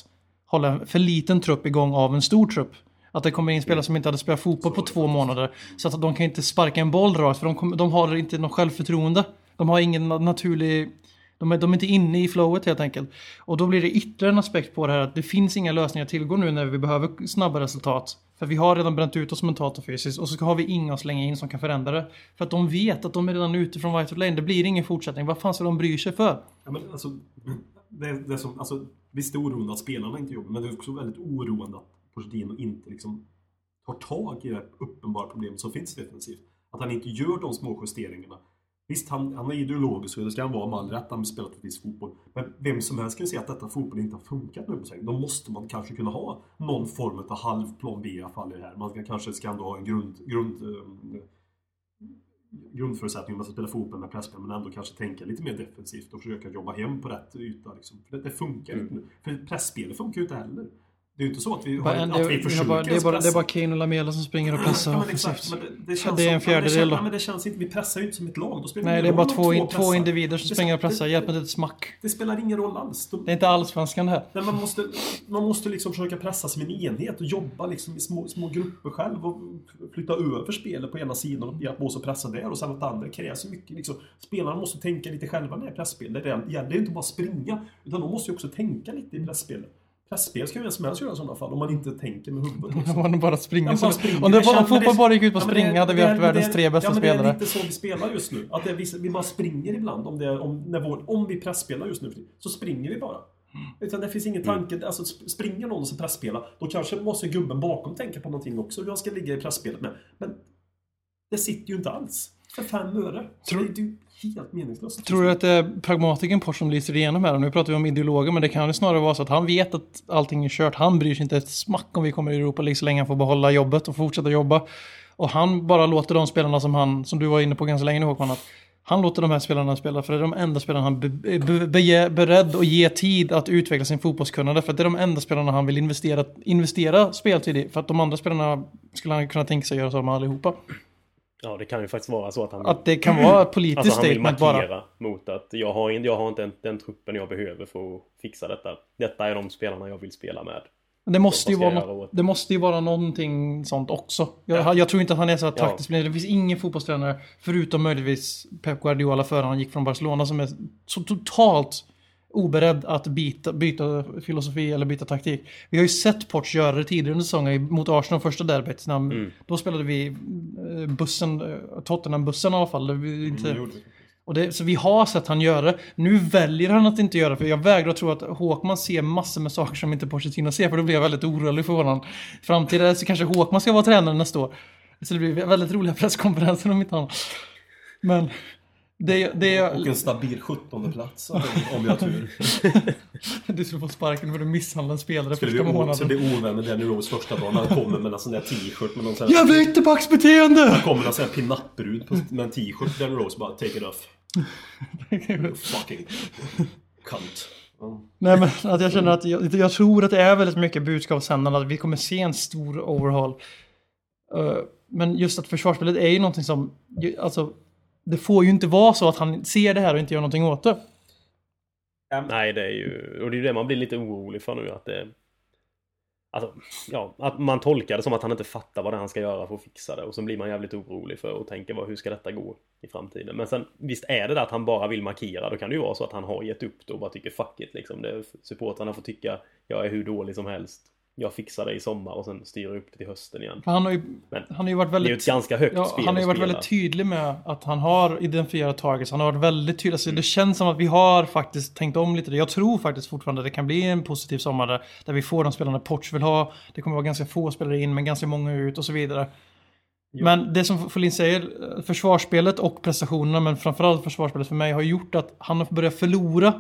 hålla en för liten trupp igång av en stor trupp. Att det kommer in spelare som inte hade spelat fotboll på två månader. Så att de kan inte sparka en boll rakt för de, kommer- de har inte något självförtroende. De har ingen na- naturlig... De är, de är inte inne i flowet helt enkelt. Och då blir det ytterligare en aspekt på det här att det finns inga lösningar att tillgå nu när vi behöver snabba resultat. För vi har redan bränt ut oss mentalt och fysiskt och så har vi inga att slänga in som kan förändra det. För att de vet att de är redan ute från White Lane. Det blir ingen fortsättning. Vad fan ska de bry sig för? Ja, men alltså, det, det som, alltså, visst det är oroande att spelarna inte jobbar, men det är också väldigt oroande att Pochettino inte liksom tar tag i det uppenbara problemet som finns defensivt. Att han inte gör de små justeringarna. Visst, han, han är ideologisk och det ska han vara med all rätt. Han har spelat viss fotboll. Men vem som helst kan se att detta fotboll inte har funkat nu på sig. Då måste man kanske kunna ha någon form av halvplan B i alla fall i det här. Man ska, kanske ska ändå ha en grund, grund, eh, grundförutsättning om man ska spela fotboll med pressspel men ändå kanske tänka lite mer defensivt och försöka jobba hem på rätt yta. Liksom. För det, det funkar Mm. inte nu. För pressspelet funkar ju inte heller. Det är ju inte så att vi, har, Bara en- att vi det, försöker bara, det, är bara, det är bara Kane och Lamela som springer och pressar Ja, exakt. Det, det känns det är en det fjärdedel då. Men det känns inte, vi pressar ju inte som ett lag. Då spelar Nej, det är bara två, pressar. två individer som Det- springer och pressar. det- Hjälper inte ett smack. Det spelar ingen roll alls. De, Det är inte allsvenskan det här. men man måste, man måste liksom försöka pressa som en enhet och jobba liksom i små, små grupper själv och flytta över spelet på ena sidan och hjälpa oss att pressa där och sen det andra krävs så mycket. Liksom. Spelarna måste tänka lite själva när det är presspel. Det är- det gäller ju inte bara springa, utan de måste ju också tänka lite i pressspelet. Pressspel ska ju vem som helst göra i sådana fall, om man inte tänker med huvudet. Liksom. Om man bara springer. Ja, så, bara springer. om det var, om fotboll det- bara gick ut på att Ja, springa hade vi haft världens tre bästa ja, men spelare. Det är lite så vi spelar just nu. Att det, vi, vi bara springer ibland. Om, det, om, när vår, om vi pressspelar just nu, så springer vi bara. Utan det finns ingen tanke. Alltså sp- springer någon och ska presspela, då kanske måste gubben bakom tänka på någonting också. Hur han ska ligga i pressspelet med. Men det sitter ju inte alls. För fem öre. Tror- är helt meningslöst. Tror du att det är pragmatiken Porsche som lyser igenom här? Nu pratar vi om ideologer, men det kan ju snarare vara så att han vet att allting är kört. Han bryr sig inte ett smack om vi kommer i Europa League så länge han får behålla jobbet och fortsätta jobba. Och han bara låter de spelarna som han, som du var inne på ganska länge nu Håkman, att han låter de här spelarna spela för det är de enda spelarna han be, be, be, är beredd att ge tid att utveckla sin fotbollskunnande. För att det är de enda spelarna han vill investera, investera speltid i. För att de andra spelarna skulle han kunna tänka sig göra så med allihopa. Ja, det kan ju faktiskt vara så att han... Att det kan vara politiskt Alltså han vill markera bara. mot att jag har, in- jag har inte den, den truppen jag behöver för att fixa detta. Detta är de spelarna jag vill spela med. Det måste, ju vara något, det måste ju vara någonting sånt också. Jag, jag tror inte att han är så här Ja. taktisk. Det finns ingen fotbollstränare, förutom möjligtvis Pep Guardiola före han gick från Barcelona, som är så totalt oberedd att byta, byta filosofi eller byta taktik. Vi har ju sett Ports göra det tidigare under säsongen mot Arsenal första derbyt. När, Mm. Då spelade vi eh, bussen, eh, Tottenham-bussen i alla fall. Det var inte, Mm, vi. och det, så vi har sett han göra det. Nu väljer han att inte göra det, för jag vägrar tro att Håkman ser massor med saker som inte Pochettino ser, för då blir jag väldigt orolig för våran framtid. Så kanske Håkman ska vara tränare nästa år. Så det blir väldigt roliga presskonferenser om inte annat. Men det, det Och en stabil 17 plats om vi har tur. Du skulle få sparken för att misshandla en spelare Skulle första månaden. skulle bli ovän med Danny Rose första dagen. Han kommer med en sån där t-shirt med någon sån här... Jävla ytterbacksbeteende! kommer en sån här pin-up-brud med en t-shirt. Danny Rose bara take it off. Fucking cunt. Ja. Nej men att jag känner att jag, jag tror att det är väldigt mycket budskapssändande, att vi kommer se en stor overhaul. Eh, men just att försvarsspelet är ju någonting som, alltså, det får ju inte vara så att han ser det här och inte gör någonting åt det. Nej, det är ju... Och det är ju det man blir lite orolig för nu att det... Alltså, ja, att man tolkar det som att han inte fattar vad det är han ska göra för att fixa det. Och så blir man jävligt orolig för och tänker vad, hur ska detta gå i framtiden? Men sen, visst är det där att han bara vill markera. Då kan det ju vara så att han har gett upp då och bara tycker fuck it liksom. Det, supportrarna får tycka jag är hur dålig som helst. Jag fixar det i sommar och sen styr upp det till hösten igen. Han har ju, Men han har ju varit Det är väldigt... ett ganska högt Ja, spel han har ju varit spela. väldigt tydlig med att han har identifierat targets. Han har varit väldigt tydlig. Alltså, Det känns som att vi har faktiskt tänkt om lite. Jag tror faktiskt fortfarande att det kan bli en positiv sommar där, där vi får de spelarna Porch vill ha. Det kommer vara ganska få spelare in, men ganska många ut och så vidare. Men det som Folin säger, försvarsspelet och prestationerna, men framförallt försvarsspelet för mig, har gjort att han har börjat förlora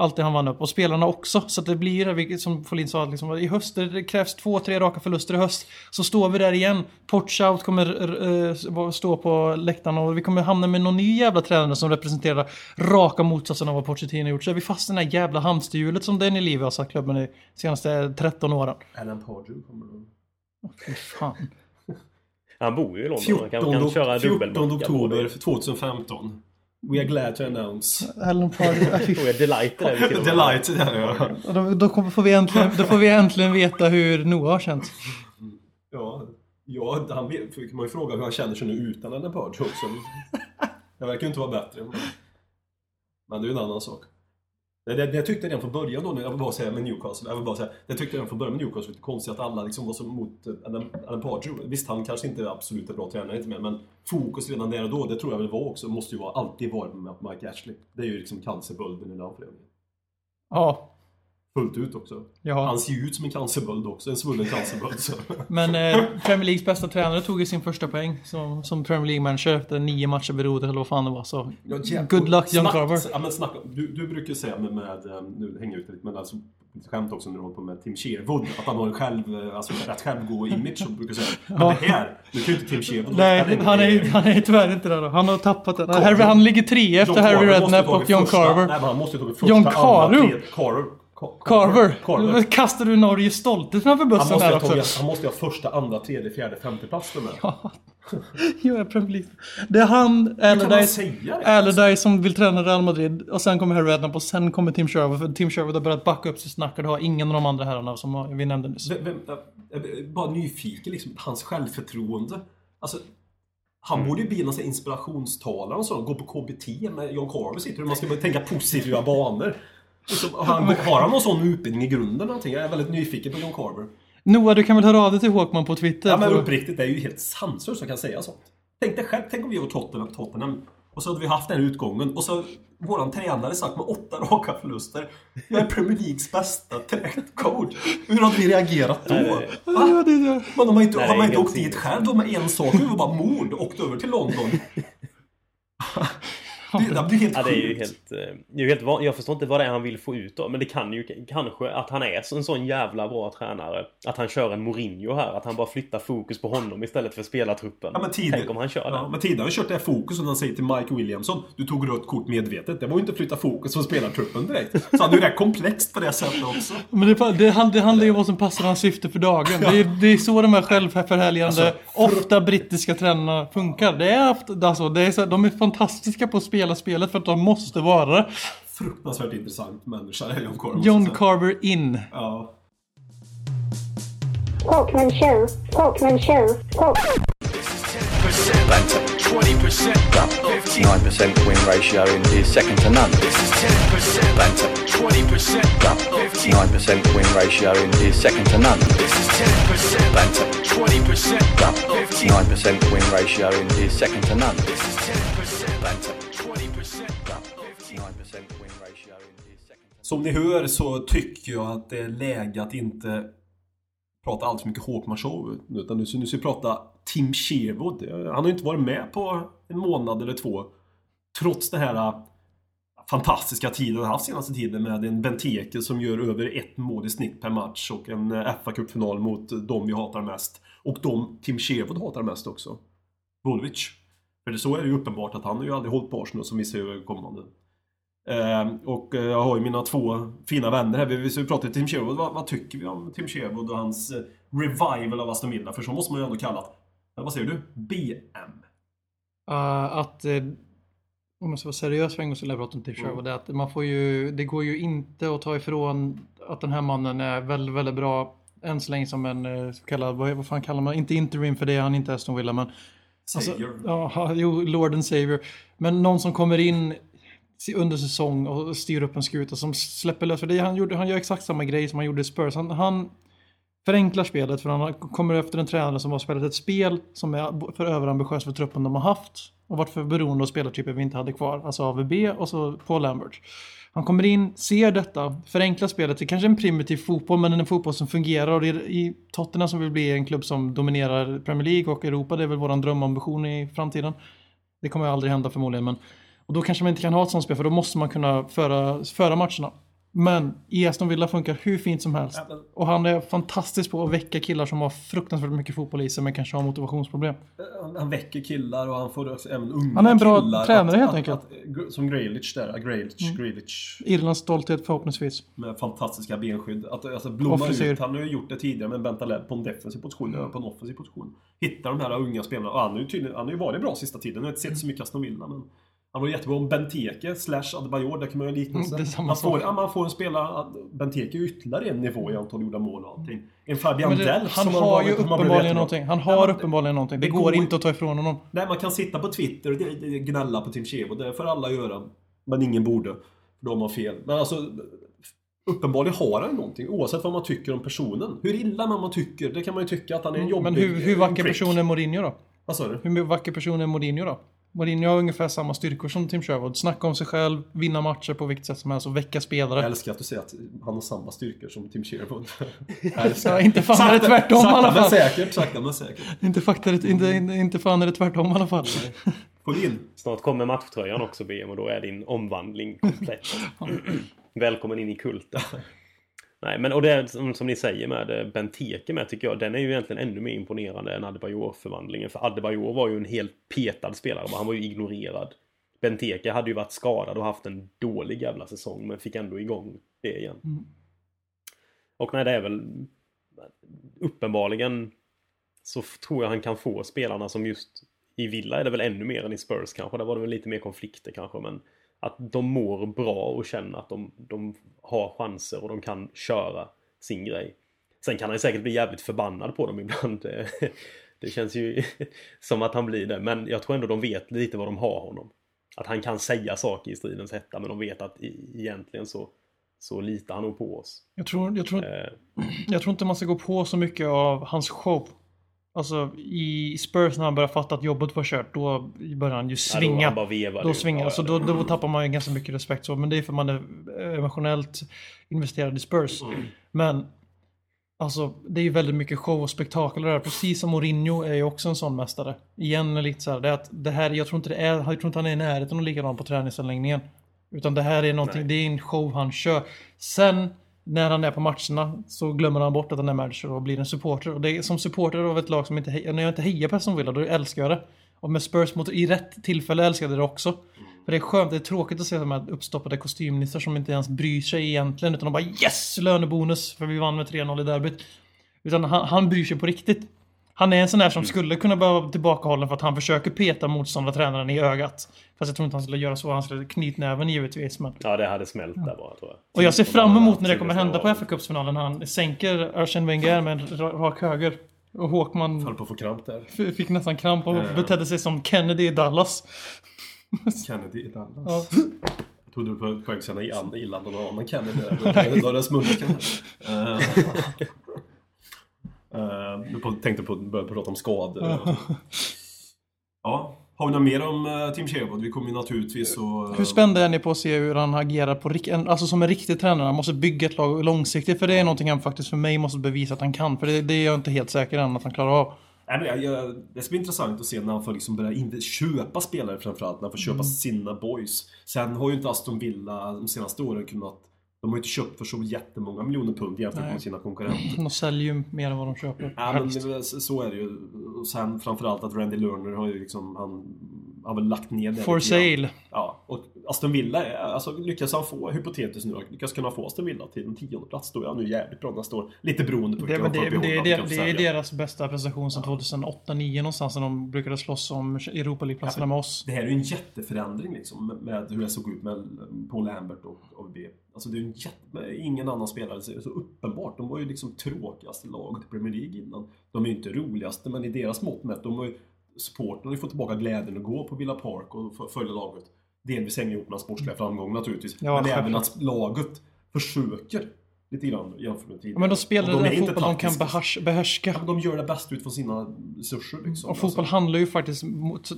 allt det han vann upp. Och spelarna också. Så att det blir, vilket som Folin sa, liksom, i höst, det krävs två, tre raka förluster i höst. Så står vi där igen. Porchout kommer uh, stå på läktaren och vi kommer hamna med någon ny jävla tränare som representerar raka motsatsen av vad Pochettino gjort. Så är vi fast i det här jävla hamsterhjulet som Danny Levy har satt klubben i de senaste 13 åren. Alan Pardew kommer då. Fy fan. Han bor ju i London. Han kan, kan köra 14 dubbelmacka oktober både. 2015. We are glad to announce. Alan Pardew, äh, fy Och är Delight där vi till och med. Delight, där ja. Då, då kommer- får vi äntligen, då får vi äntligen veta hur Noah har känt. Ja, ja han vet, kan man ju fråga hur han känner sig nu utan Alan Pardew också. Det verkar ju inte vara bättre. Men det är ju en annan sak. Det, det, jag tyckte redan från början då, jag vill bara säga med Newcastle, jag vill bara säga, det tyckte redan från början med Newcastle lite konstigt att alla liksom var så emot eh, Adam, Adam Pardew. Visst, han kanske inte är absolut en bra tränare, inte med, men fokus redan där och då, det tror jag väl var också, måste ju vara, alltid vara med Mike Ashley. Det är ju liksom cancerbölden i den föreningen. Ja, Fullt ut också. ja. Han ser ju ut som en cancerböld också, en svullen cancerböld. Så. Men eh, Premier Leagues bästa tränare tog ju sin första poäng som, som Premier League-manager efter nio matcher beroende eller vad fan det var. Så Ja, good luck John Carver. Ja, men snacka, du, du brukar säga med, med eh, nu hänger jag ut lite, men alltså lite skämt också när du håller på med Tim Sherwood, att han har en själv, eh, alltså rätt självgod image som brukar säga. Men Ja. det här, nu kan ju inte Tim Sherwood Nej, han är, han är tyvärr inte där då. Han har tappat den. Han ligger trea efter John Harry Redknapp och John första- Carver. Nej, men han måste ju tagit första, John andra, Carew? tredje- Carver. Ca- Carver. Carver. Kastar du Norges stolthet framför Han bussen måste, här också? han måste ju ha första, andra, tredje, fjärde, femte plats för mig. Ja. Jo, jag är. Det är han, Hur Allardyce, som vill träna Real Madrid. Och sen kommer Harry Redknapp och sen kommer Tim Sherwood. För Tim Sherwood har börjat backa upp sitt snack och det har ingen av de andra herrarna som vi nämnde nyss. Vem, vem, är bara nyfiken, liksom, hans självförtroende. Alltså, han borde ju bli någon inspirationstalare och så, gå på KBT med John Carver sitter och man ska börja tänka positiva banor. Liksom, har, han, har han någon sån utbildning i grunden någonting? Jag är väldigt nyfiken på John Carver. Noah, du kan väl höra av dig till Håkman på Twitter? Ja men uppriktigt, det är ju helt sanslöst som kan säga sånt. Tänk dig själv, tänk om vi var Tottenham, Tottenham och så hade vi haft den här utgången och så våran tränare sagt med åtta raka förluster Jag är Premier Leagues bästa coach. Hur hade vi reagerat då? Nej, det- det. Men de har inte, Nej, har man inte åkt dit själv då med en sak, det var bara mord och åkt över till London. Det, det blir helt Ja, det är ju helt... eh, Det är helt van... Jag förstår inte vad det är han vill få ut av. Men det kan ju kanske att han är en sån jävla bra tränare. Att han kör en Mourinho här. Att han bara flyttar fokus på honom istället för spelartruppen. Ja, men tidigare, Tänk om han kör ja, det. men tidigare har han kört det här fokus och han säger till Mike Williamson Du tog rött kort medvetet. Det var ju inte att flytta fokus från spelartruppen direkt. Så han är ju rätt komplext på det sättet också. Men det, det, det handlar ju om vad som passar hans syfte för dagen. Det, är, det är så de här självförhärligande, Alltså, ofta brittiska tränarna funkar. Det är, alltså, det är så, de är fantastiska på att spela spelet för att de måste vara det. Fruktansvärt intressant människa, är John Carver. John. Carver in. Ja. Talkman show. Talkman show. Banter. 20%, 9% win ratio is second to none. Banter. 20%, 9% win ratio is second to none. Banter. 20%, 9% win ratio is second to none. Banter. Som ni hör så tycker jag att det är läge att inte prata allt för mycket Håkman show. Utan nu, nu ska vi prata Tim Sherwood. Han har ju inte varit med på en månad eller två. Trots den här äh, fantastiska tiden han haft senaste tiden med en Benteke som gör över ett mål i snitt per match och en äh, fa kuppfinal mot de vi hatar mest. Och de Tim Sherwood hatar mest också. Woolwich. För det så är det ju uppenbart att han har ju aldrig hållit på Arsenal som vi ser överkommande. Eh, och eh, jag har ju mina två fina vänner här. Vi ska ju prata Tim Sherwood. Vad, vad tycker vi om Tim Sherwood och hans eh, revival av Aston Villa? För så måste man ju ändå kalla det. Vad säger du? BM? Uh, att, eh, om jag ska vara seriös för en gång så vill jag prata om Tim Sherwood. Det, är att man får ju, det går ju inte att ta ifrån att den här mannen är väldigt, väldigt bra. Än så länge som en eh, så kallad, vad, vad fan kallar man, inte interim för det, är han inte Aston Villa men Alltså, Savior. ja, jo, Lord and Savior. Men någon som kommer in under säsong och styr upp en skuta som släpper lös. För det, han, gjorde, han gör exakt samma grej som han gjorde i Spurs. Han, han förenklar spelet för han kommer efter en tränare som har spelat ett spel som är för överambitiöst för truppen de har haft. Och varit för beroende av spelartyper vi inte hade kvar. Alltså AVB och så Paul Lambert. Han kommer in, ser detta, förenklar spelet till kanske en primitiv fotboll, men en fotboll som fungerar. Och det är i Tottenham som vill bli en klubb som dominerar Premier League och Europa. Det är väl vår drömambition i framtiden. Det kommer aldrig hända förmodligen, men och då kanske man inte kan ha ett sånt spel, för då måste man kunna föra, föra matcherna. Men i Aston Villa funkar hur fint som helst. Och han är fantastisk på att väcka killar som har fruktansvärt mycket fotboll i sig men kanske har motivationsproblem. Han, väcker killar och han får också även unga Han är en bra killar tränare, helt enkelt. Som Grealish där, Grealish, Mm. Grealish Irlands stolthet förhoppningsvis. med fantastiska benskydd. Att alltså, blomma ut. Han har ju gjort det tidigare med Bentaleb på en defensiv position och på en offensiv position. Hittar de här unga spelarna. Och han har ju tydligen, han har ju varit bra sista tiden. Jag har inte sett så mycket Aston Villa men han var jättebra om Benteke slash Adebayor, där kan man göra liknelse. Mm, det är samma man, får, ja, man får en spelare, Benteke är ytterligare en nivå i antal gjorda mål och allting. En Fabian det, Delf han som har varit- ju uppenbarligen någonting. Han Ja, har men- uppenbarligen någonting. Det, det går går- inte att ta ifrån honom. Nej, man kan sitta på Twitter och gnälla på Tim Chevo. Det får alla göra. Men ingen borde. För de har fel. Men alltså, uppenbarligen har han någonting. Oavsett vad man tycker om personen. Hur illa man, man tycker, det kan man ju tycka att han är en jobbig Men hur, hur vacker person är Mourinho då? Vad sa du? Hur vacker person är Mourinho då? Mourinho har ungefär samma styrkor som Tim Sherwood. Snacka om sig själv, vinna matcher på vilket sätt som helst och väcka Jag spelare. älskar att du säger att han har samma styrkor som Tim. Ja, inte fan är det tvärtom i alla Sakta men fall. säkert, sakta men säkert. Inte, fakta, inte, inte, inte fan är det tvärtom i alla fall. Få in. Snart kommer matchtröjan också BM och då är din omvandling komplett. Välkommen in i kulten. Nej men och det är som, som ni säger med eh, Benteke med tycker jag, den är ju egentligen ännu mer imponerande än Adebayor-förvandlingen. För Adebayor var ju en helt petad spelare, han var ju ignorerad. Benteke hade ju varit skadad och haft en dålig jävla säsong men fick ändå igång det igen. Mm. Och nej det är väl uppenbarligen så tror jag han kan få spelarna som just i Villa är det väl ännu mer än i Spurs kanske. Där var det väl lite mer konflikter kanske men att de mår bra och känner att de, de har chanser och de kan köra sin grej. Sen kan han säkert bli jävligt förbannad på dem ibland. Det känns ju som att han blir det. Men jag tror ändå de vet lite vad de har honom. Att han kan säga saker i stridens hetta men de vet att egentligen så, så litar han nog på oss. Jag tror, jag, tror, Eh, jag tror inte man ska gå på så mycket av hans show. Alltså i Spurs när han börjar fatta att jobbet var kört, då börjar han ju ja, då svinga. han bara vevade Då svingar, Ja, så ja, då, då tappar man ju ganska mycket respekt. Så, men det är för man är emotionellt investerad i Spurs. Mm. Men alltså, det är ju väldigt mycket show och spektakel där. Precis som Mourinho är ju också en sån mästare. Igen lite så här, det är att det här, jag tror inte det är, jag tror inte han är i närheten av likadan på träningsanläggningen. Utan det här är någonting, Nej. det är en show han kör. Sen när han är på matcherna så glömmer han bort att han är manager och blir en supporter. Och det är som supporter av ett lag som inte hejar, när jag inte hejar på Aston Villa då älskar jag det. Och med Spurs mot, i rätt tillfälle älskade jag det också. För det är skönt, det är tråkigt att se de här uppstoppade kostymnissar som inte ens bryr sig egentligen. Utan de bara yes! Lönebonus! För vi vann med 3-0 i derbyt. Utan han, han bryr sig på riktigt. Han är en sån här som skulle kunna behöva vara tillbakahållen för att han försöker peta motståndartränaren i ögat. Fast jag tror inte han skulle göra så. Han skulle knytnäven givetvis. Men... Ja, det hade smält där bara tror jag. Och jag ser fram emot när det kommer hända på var- FA Cupsfinalen när han sänker Arsene Wenger med en ra- rak höger. Och Håkman Höll på att få kramp där. fick nästan kramp och Ja. betedde sig som Kennedy i Dallas. Kennedy i Dallas. Ja. Jag trodde du på att säga illa illa någon annan Kennedy. där. Då hade jag. Eh, Du på- tänkte på att börja prata om skador. Ja, har vi något mer om uh, Tim Sherwood? Vi kommer ju naturligtvis att... Hur spända är ni på att se hur han agerar på alltså som en riktig tränare? Han måste bygga ett lag långsiktigt. För det är någonting han faktiskt för mig måste bevisa att han kan. För det, det är jag inte helt säker än att han klarar av. Nej, jag, det ska bli intressant att se när han får liksom börja in, köpa spelare framförallt. När han får köpa sina boys. Sen har ju inte Aston Villa de senaste åren kunnat... De har ju inte köpt för så jättemånga miljoner pund jämfört Nej. med sina konkurrenter. De säljer ju mer än vad de köper. Ja, men så är det ju. Och sen framförallt att Randy Lerner har ju liksom... Han har väl lagt ner det For sale. Ja, och Aston Villa, är- alltså lyckas han få, hypotetiskt nu, lyckas kunna få Aston Villa till en tionde plats då är han ju jävligt bra nästa år. Lite beroende på Det, vilka det, det, behålla, det, de det är deras bästa prestation sedan 2008-2009 någonstans när de brukade slåss om Europa League-platserna med oss. Det här är ju en jätteförändring liksom med- hur det såg ut med Paul Lambert och AVB. Alltså det är en jätte... Ingen annan spelare så uppenbart. De var ju liksom tråkigaste laget i Premier League innan. De är ju inte roligaste, men i deras mått mätt, de har ju... Supporten har ju fått tillbaka glädjen att gå på Villa Park och följa laget. Delvis hänger ihop med den sportsliga framgång naturligtvis. Ja, men även att laget försöker lite grann jämfört med tidigare. Ja, men de spelar Och den fotboll de kan behärska. Ja, De gör det bäst utifrån sina resurser liksom. Och fotboll Alltså. handlar ju faktiskt, mot,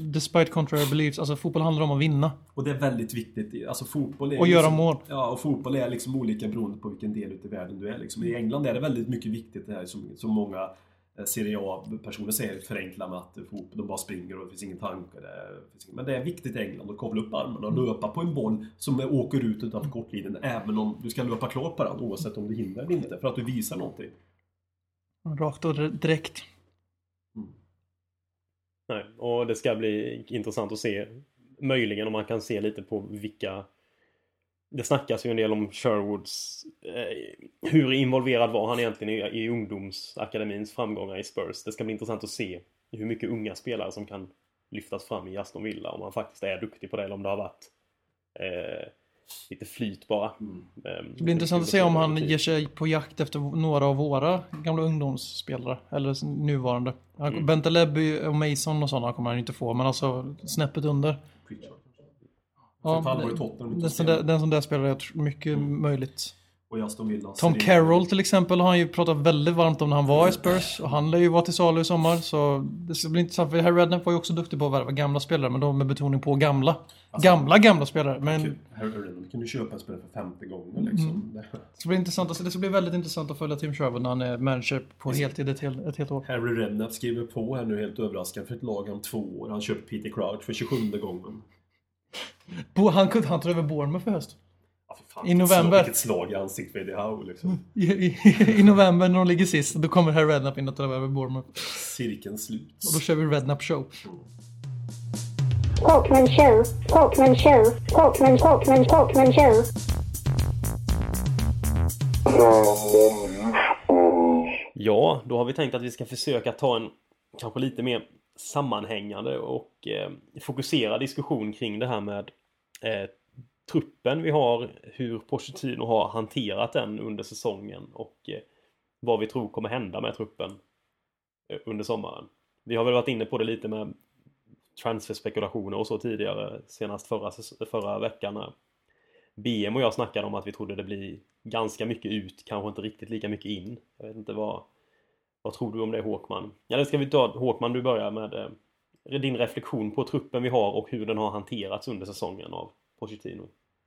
despite contrary beliefs, alltså fotboll handlar om att vinna. Och det är väldigt viktigt. Alltså fotboll är Och göra liksom, mål. Ja, och fotboll är liksom olika beroende på vilken del utav världen du är. Liksom. I England är det väldigt mycket viktigt det här som, som många Serie A-personer säger förenkla med att de bara springer och det finns ingen tanke. Det finns ingen... Men det är viktigt i England att kavla upp armarna och löpa på en boll som åker ut utanför kortlinjen. Även om du ska löpa klart på den oavsett om du hinner eller inte. För att du visar någonting. Rakt och direkt. Nej, och det ska bli intressant att se möjligen om man kan se lite på vilka det snackas ju en del om Sherwoods eh, Hur involverad var han egentligen i, i ungdomsakademins framgångar i Spurs? Det ska bli intressant att se hur mycket unga spelare som kan lyftas fram i Aston Villa om han faktiskt är duktig på det eller om det har varit eh, lite flyt bara. Mm. Eh, Det blir intressant att se om han ger sig på jakt efter några av våra gamla ungdomsspelare. Eller nuvarande. Han- Mm. Bentaleb och Mason och sådana kommer han inte få. Men alltså snäppet under. Pritchard. Ja, ett halvår i Tottenham Den där, den som där spelar, tror mycket möjligt. Aston Villa. Tom. Carroll till exempel har han ju pratat väldigt varmt om när han var i Spurs. Och han lär ju vara till salu i sommar. Så det ska bli intressant. För Harry Redknapp var ju också duktig på att värva gamla spelare. Men då med betoning på gamla. gamla, gamla spelare. Men Harry Redknapp kan du köpa en spelare för femte gången liksom. Mm. Det- ska bli intressant. Alltså, det ska bli väldigt intressant att följa Tim Sherwood när han är manager på heltid ett, hel, ett helt år. Harry Redknapp skriver på här nu helt överraskande för ett lag om två år. Han köper Peter Crouch för 27 gången. Bo, han kunde han ta över Bournemouth för höst. Ja, för fan, I november. Vilket slag i ansiktet för Eddie Howe liksom. I, i, I november när de ligger sist, då kommer Harry Redknapp in och tar över Bournemouth. Cirkeln slut. Och då kör vi Redknapp show. Talkman show, Talkman show, Talkman, Talkman, Talkman show. Ja, då har vi tänkt att vi ska försöka ta en kanske lite mer sammanhängande och eh, fokuserad diskussion kring det här med eh, truppen vi har, hur Pochettino har hanterat den under säsongen och eh, vad vi tror kommer hända med truppen eh, under sommaren. Vi har väl varit inne på det lite med transferspekulationer och så tidigare, senast förra, förra veckan när BM och jag snackade om att vi trodde det blir ganska mycket ut, kanske inte riktigt lika mycket in. Jag vet inte vad, vad tror du om det Håkman? Eller ska vi ta Håkman, du börjar med eh, din reflektion på truppen vi har och hur den har hanterats under säsongen av Pochettino.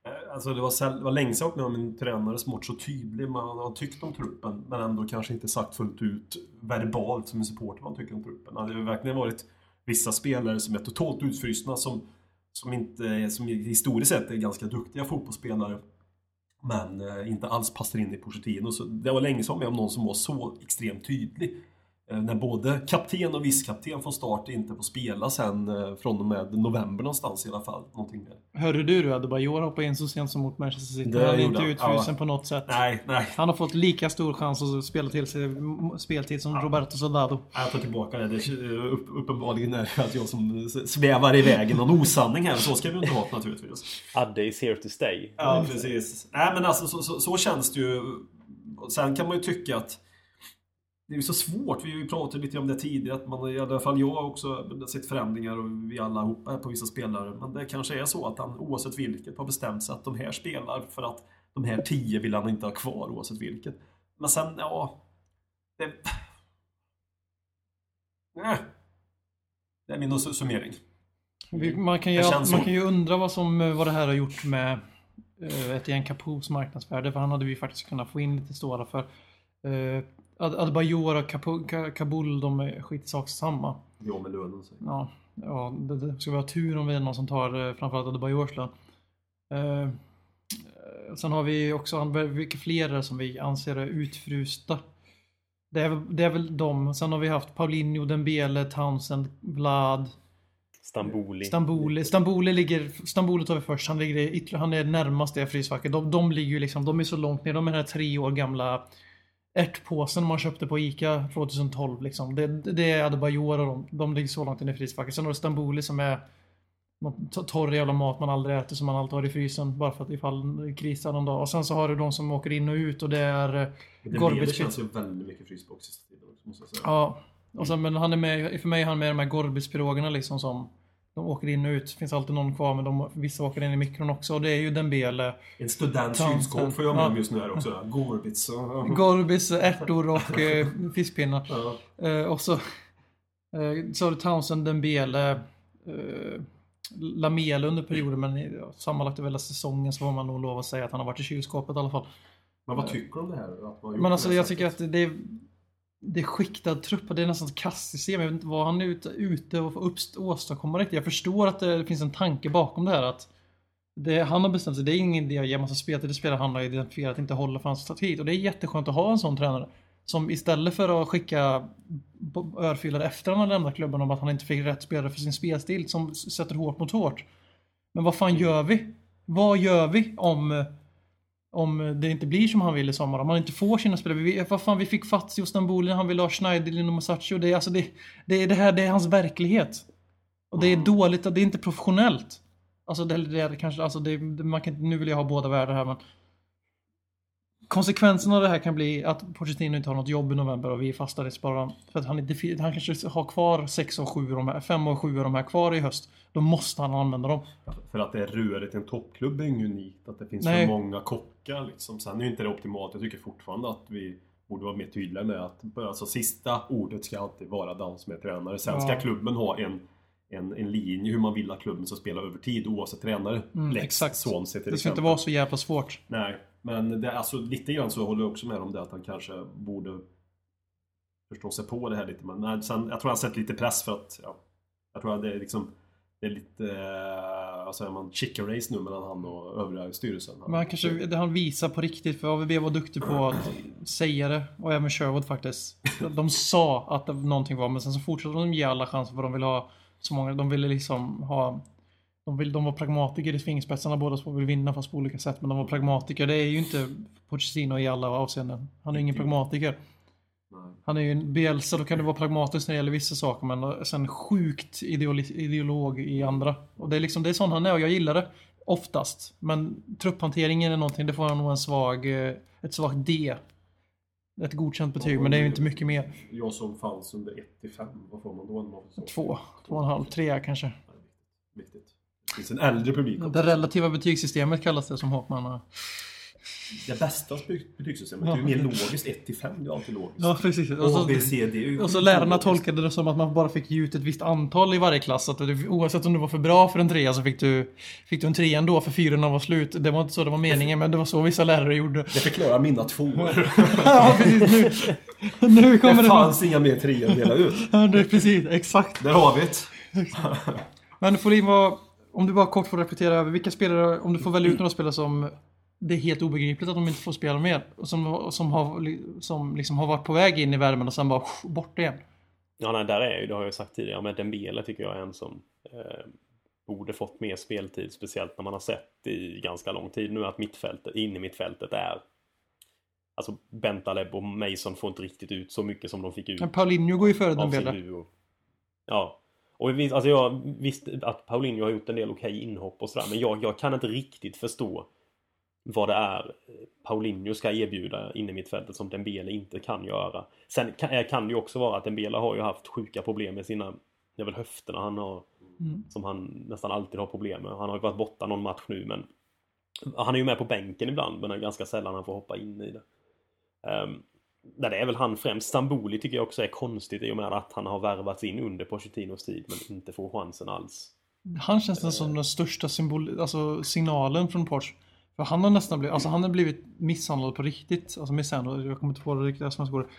Eh, alltså det var, säll- det var länge sedan jag med om en tränare som varit så tydlig. med vad har tyckt om truppen men ändå kanske inte sagt fullt ut verbalt som en supporter vad han tycker om truppen. Alltså, det har verkligen varit vissa spelare som är totalt utfrysna som, som, inte, som historiskt sett är ganska duktiga fotbollsspelare. Men eh, inte alls passar in i Pochettino. Så det var länge sedan jag var med om någon som var så extremt tydlig. Eh, När både kapten och vicekapten från start inte får spela sen eh, från och med november någonstans i alla fall. Någonting där. Hörde du du Adebayor hoppa in så sent som mot Manchester City? Det Han är inte utfrusen Ja. på något sätt. Nej, nej. Han har fått lika stor chans att spela till sig speltid som Roberto Soldado. Jag tar tillbaka det. det är upp, uppenbarligen är det att jag som svävar iväg i någon osanning här. Så ska vi inte ha naturligtvis. Adde is here to stay. Ja, precis. Nej, men alltså så, så, så känns det ju. Sen kan man ju tycka att det är ju så svårt. Vi pratat lite om det tidigare. Att man, i alla fall jag har också sett förändringar och vi allihopa här på vissa spelare. Men det kanske är så att han oavsett vilket har bestämt sig att de här spelar för att de här tio vill han inte ha kvar oavsett vilket. Men sen, ja. Det... Nej. Det är min summering. Man kan, ju, man kan ju undra vad, som, eh, vad det här har gjort med uh, Etienne Capoes marknadsvärde. För han hade vi faktiskt kunnat få in lite stora för. Uh, Adebayor och Kabul, de är skitsak samma. Ja, med lönen. Så. Ja, ja det, det ska vi ha tur om vi är någon som tar uh, framförallt Adebayors lön. Uh, sen har vi också vilka fler som vi anser är utfrusta. Det är, väl- det är väl de. Sen har vi haft Paulinho, Dembele, Townsend, Vlad. Stamboli. Stamboli. Stamboli ligger, Stamboli tar vi först. Han, ligger han är närmast det frysfacket. De, de ligger ju liksom, de är så långt ner. De är den här tre år gamla ärtpåsen man köpte på ICA 2012 liksom. Det, det är Adebayor och de. De ligger så långt in i frysfacket. Sen har du Stamboli som är någon to- torr jävla mat man aldrig äter som man alltid har i frysen. Bara för att ifall det krisar någon dag. Och sen så har du de som åker in och ut och det är eh, Det, det känns ju väldigt mycket frysbox sista tiden också, måste jag säga. Ja. Och sen, men han är med, för mig är han med de här Gorbis-pirogerna liksom som de åker in och ut. finns alltid någon kvar men de, vissa åker in i mikron också. Och det är ju Dembele, En Townsend. kylskåp får jag med Ja. just nu här också. Gorbits och... Gorbis, ärtor och eh, fiskpinnar. Ja. Eh, och så, eh, så har du Townsend, Dembele, eh, Lamela under perioden men ja, sammanlagt över hela säsongen så får man nog lov att säga att han har varit i kylskåpet i alla fall. Men vad tycker du om det här? Men alltså det jag sättet? tycker att det är det är skiktad trupp det är nästan ett kastsystem. Jag vet inte vad han är ute, ute och åstadkomma riktigt. Jag förstår att det finns en tanke bakom det här att det, han har bestämt sig, det är ingen idé att ge massa spel till det spelare han har identifierat inte håller för hans tid. Och det är jätteskönt att ha en sån tränare. Som istället för att skicka örfilar efter han har lämnat klubben om att han inte fick rätt spelare för sin spelstil som sätter hårt mot hårt. Men vad fan gör vi? Vad gör vi om, eh, om det inte blir som han vill i sommar? Om han inte får sina spelare? Vi, vad fan, vi fick Fazio och Stamboli, han vill ha Schneiderlin och Masaccio. Det är, alltså det, det, är det här, det är hans verklighet. Och det är dåligt, och det är inte professionellt. Alltså det, det är kanske, alltså det, man kan, nu vill jag ha båda världar här men Konsekvensen av det här kan bli att Pochettino inte har något jobb i november och vi är fasta i sparan. För att han, inte, han kanske har kvar 6 och 7 de här, 5 och 7 av de här kvar i höst. Då måste han använda dem. För att det är rörigt i en toppklubb är inget unikt. Att det finns Nej. för många kockar liksom. Sen är ju inte det optimalt. Jag tycker fortfarande att vi borde vara mer tydliga med att alltså, sista ordet ska alltid vara den som är tränare. Sen ska Ja. klubben ha en, en, en linje hur man vill att klubben ska spela över tid oavsett tränare. Mm, Lex exakt. Swansea till Det ska inte exempel. vara så jävla svårt. Nej, men det, alltså, lite grann så håller jag också med om det att han kanske borde förstå sig på det här lite. Men nej, sen, jag tror han sätter lite press för att ja, jag tror att det är liksom det är lite, eh, vad säger man, chicken race nu mellan han och övriga i styrelsen. Men han kanske, det han visar på riktigt, för AVB var duktig på att säga det. Och även Sherwood faktiskt. De sa att någonting var, men sen så fortsatte de ge alla chanser för de ville ha så många. De ville liksom ha... De, vill, de var pragmatiker i fingerspetsarna båda två vill vinna fast på olika sätt. Men de var pragmatiker. Det är ju inte Pochettino i alla avseenden. Han är ingen pragmatiker. Nej. Han är ju en Bielsa, då kan det vara pragmatiskt när det gäller vissa saker men sen sjukt ideolog i andra. Och det är liksom, det är sån han är och jag gillar det. Oftast. Men trupphanteringen är någonting, det får han nog en svag, eh, ett svagt D. Ett godkänt betyg, men det är ju inte mycket mer. Jag som fanns under 1 till 5, vad får man då? när man får så? Två, två och en halv, tre kanske. Ja, Viktigt. viktigt. Det finns en äldre publik också. Det relativa betygssystemet kallas det som Håkman har. Det bästa betygssystemet är ju mer logiskt. 1 till 5 det är alltid logiskt. Ja, precis. Och så, A, B, C, D är ju och så sjukt lärarna ologiskt. tolkade det som att man bara fick ge ut ett visst antal i varje klass. Att det, oavsett om du var för bra för en trea så fick du, fick du en trea ändå för fyrorna var slut. Det var inte så det var meningen, men det var så vissa lärare gjorde. Det förklarar mina tvåor. Ja, precis. Nu, nu kommer Det det... fanns inga mer treor att dela ut. Ja, det är precis. Exakt. Där har vi det. Men Folin, vad, om du bara kort får reflektera över vilka spelare, om du får välja ut några spelare som det är helt obegripligt att de inte får spela mer. och Som, som, har, som liksom har varit på väg in i värmen och sen bara bort igen. Ja, nej, där är ju, det har jag ju sagt tidigare, men Dembele tycker jag är en som eh, borde fått mer speltid, speciellt när man har sett i ganska lång tid nu att mittfältet, in i mittfältet är Alltså Bentaleb och Mason får inte riktigt ut så mycket som de fick ut Men Paulinho går ju före Dembele. Ja. Och visst, alltså jag visste att Paulinho har gjort en del okej inhopp och sådär, men jag, jag kan inte riktigt förstå vad det är Paulinho ska erbjuda inne mittfältet som Dembele inte kan göra. Sen kan, eh, kan det ju också vara att Dembele har ju haft sjuka problem med sina, det är väl höfterna han har, Mm. som han nästan alltid har problem med. Han har ju varit borta någon match nu men han är ju med på bänken ibland men ganska sällan han får hoppa in i det. Um, där det är väl han främst. Stamboli tycker jag också är konstigt i och med att han har värvats in under Pochettinos tid men inte får chansen alls. Han känns nästan som den största symbol, alltså signalen från Porsche. För han har nästan blivit, alltså han har blivit misshandlad på riktigt. Alltså misshandlad, jag kommer inte på det riktigt svenska ordet.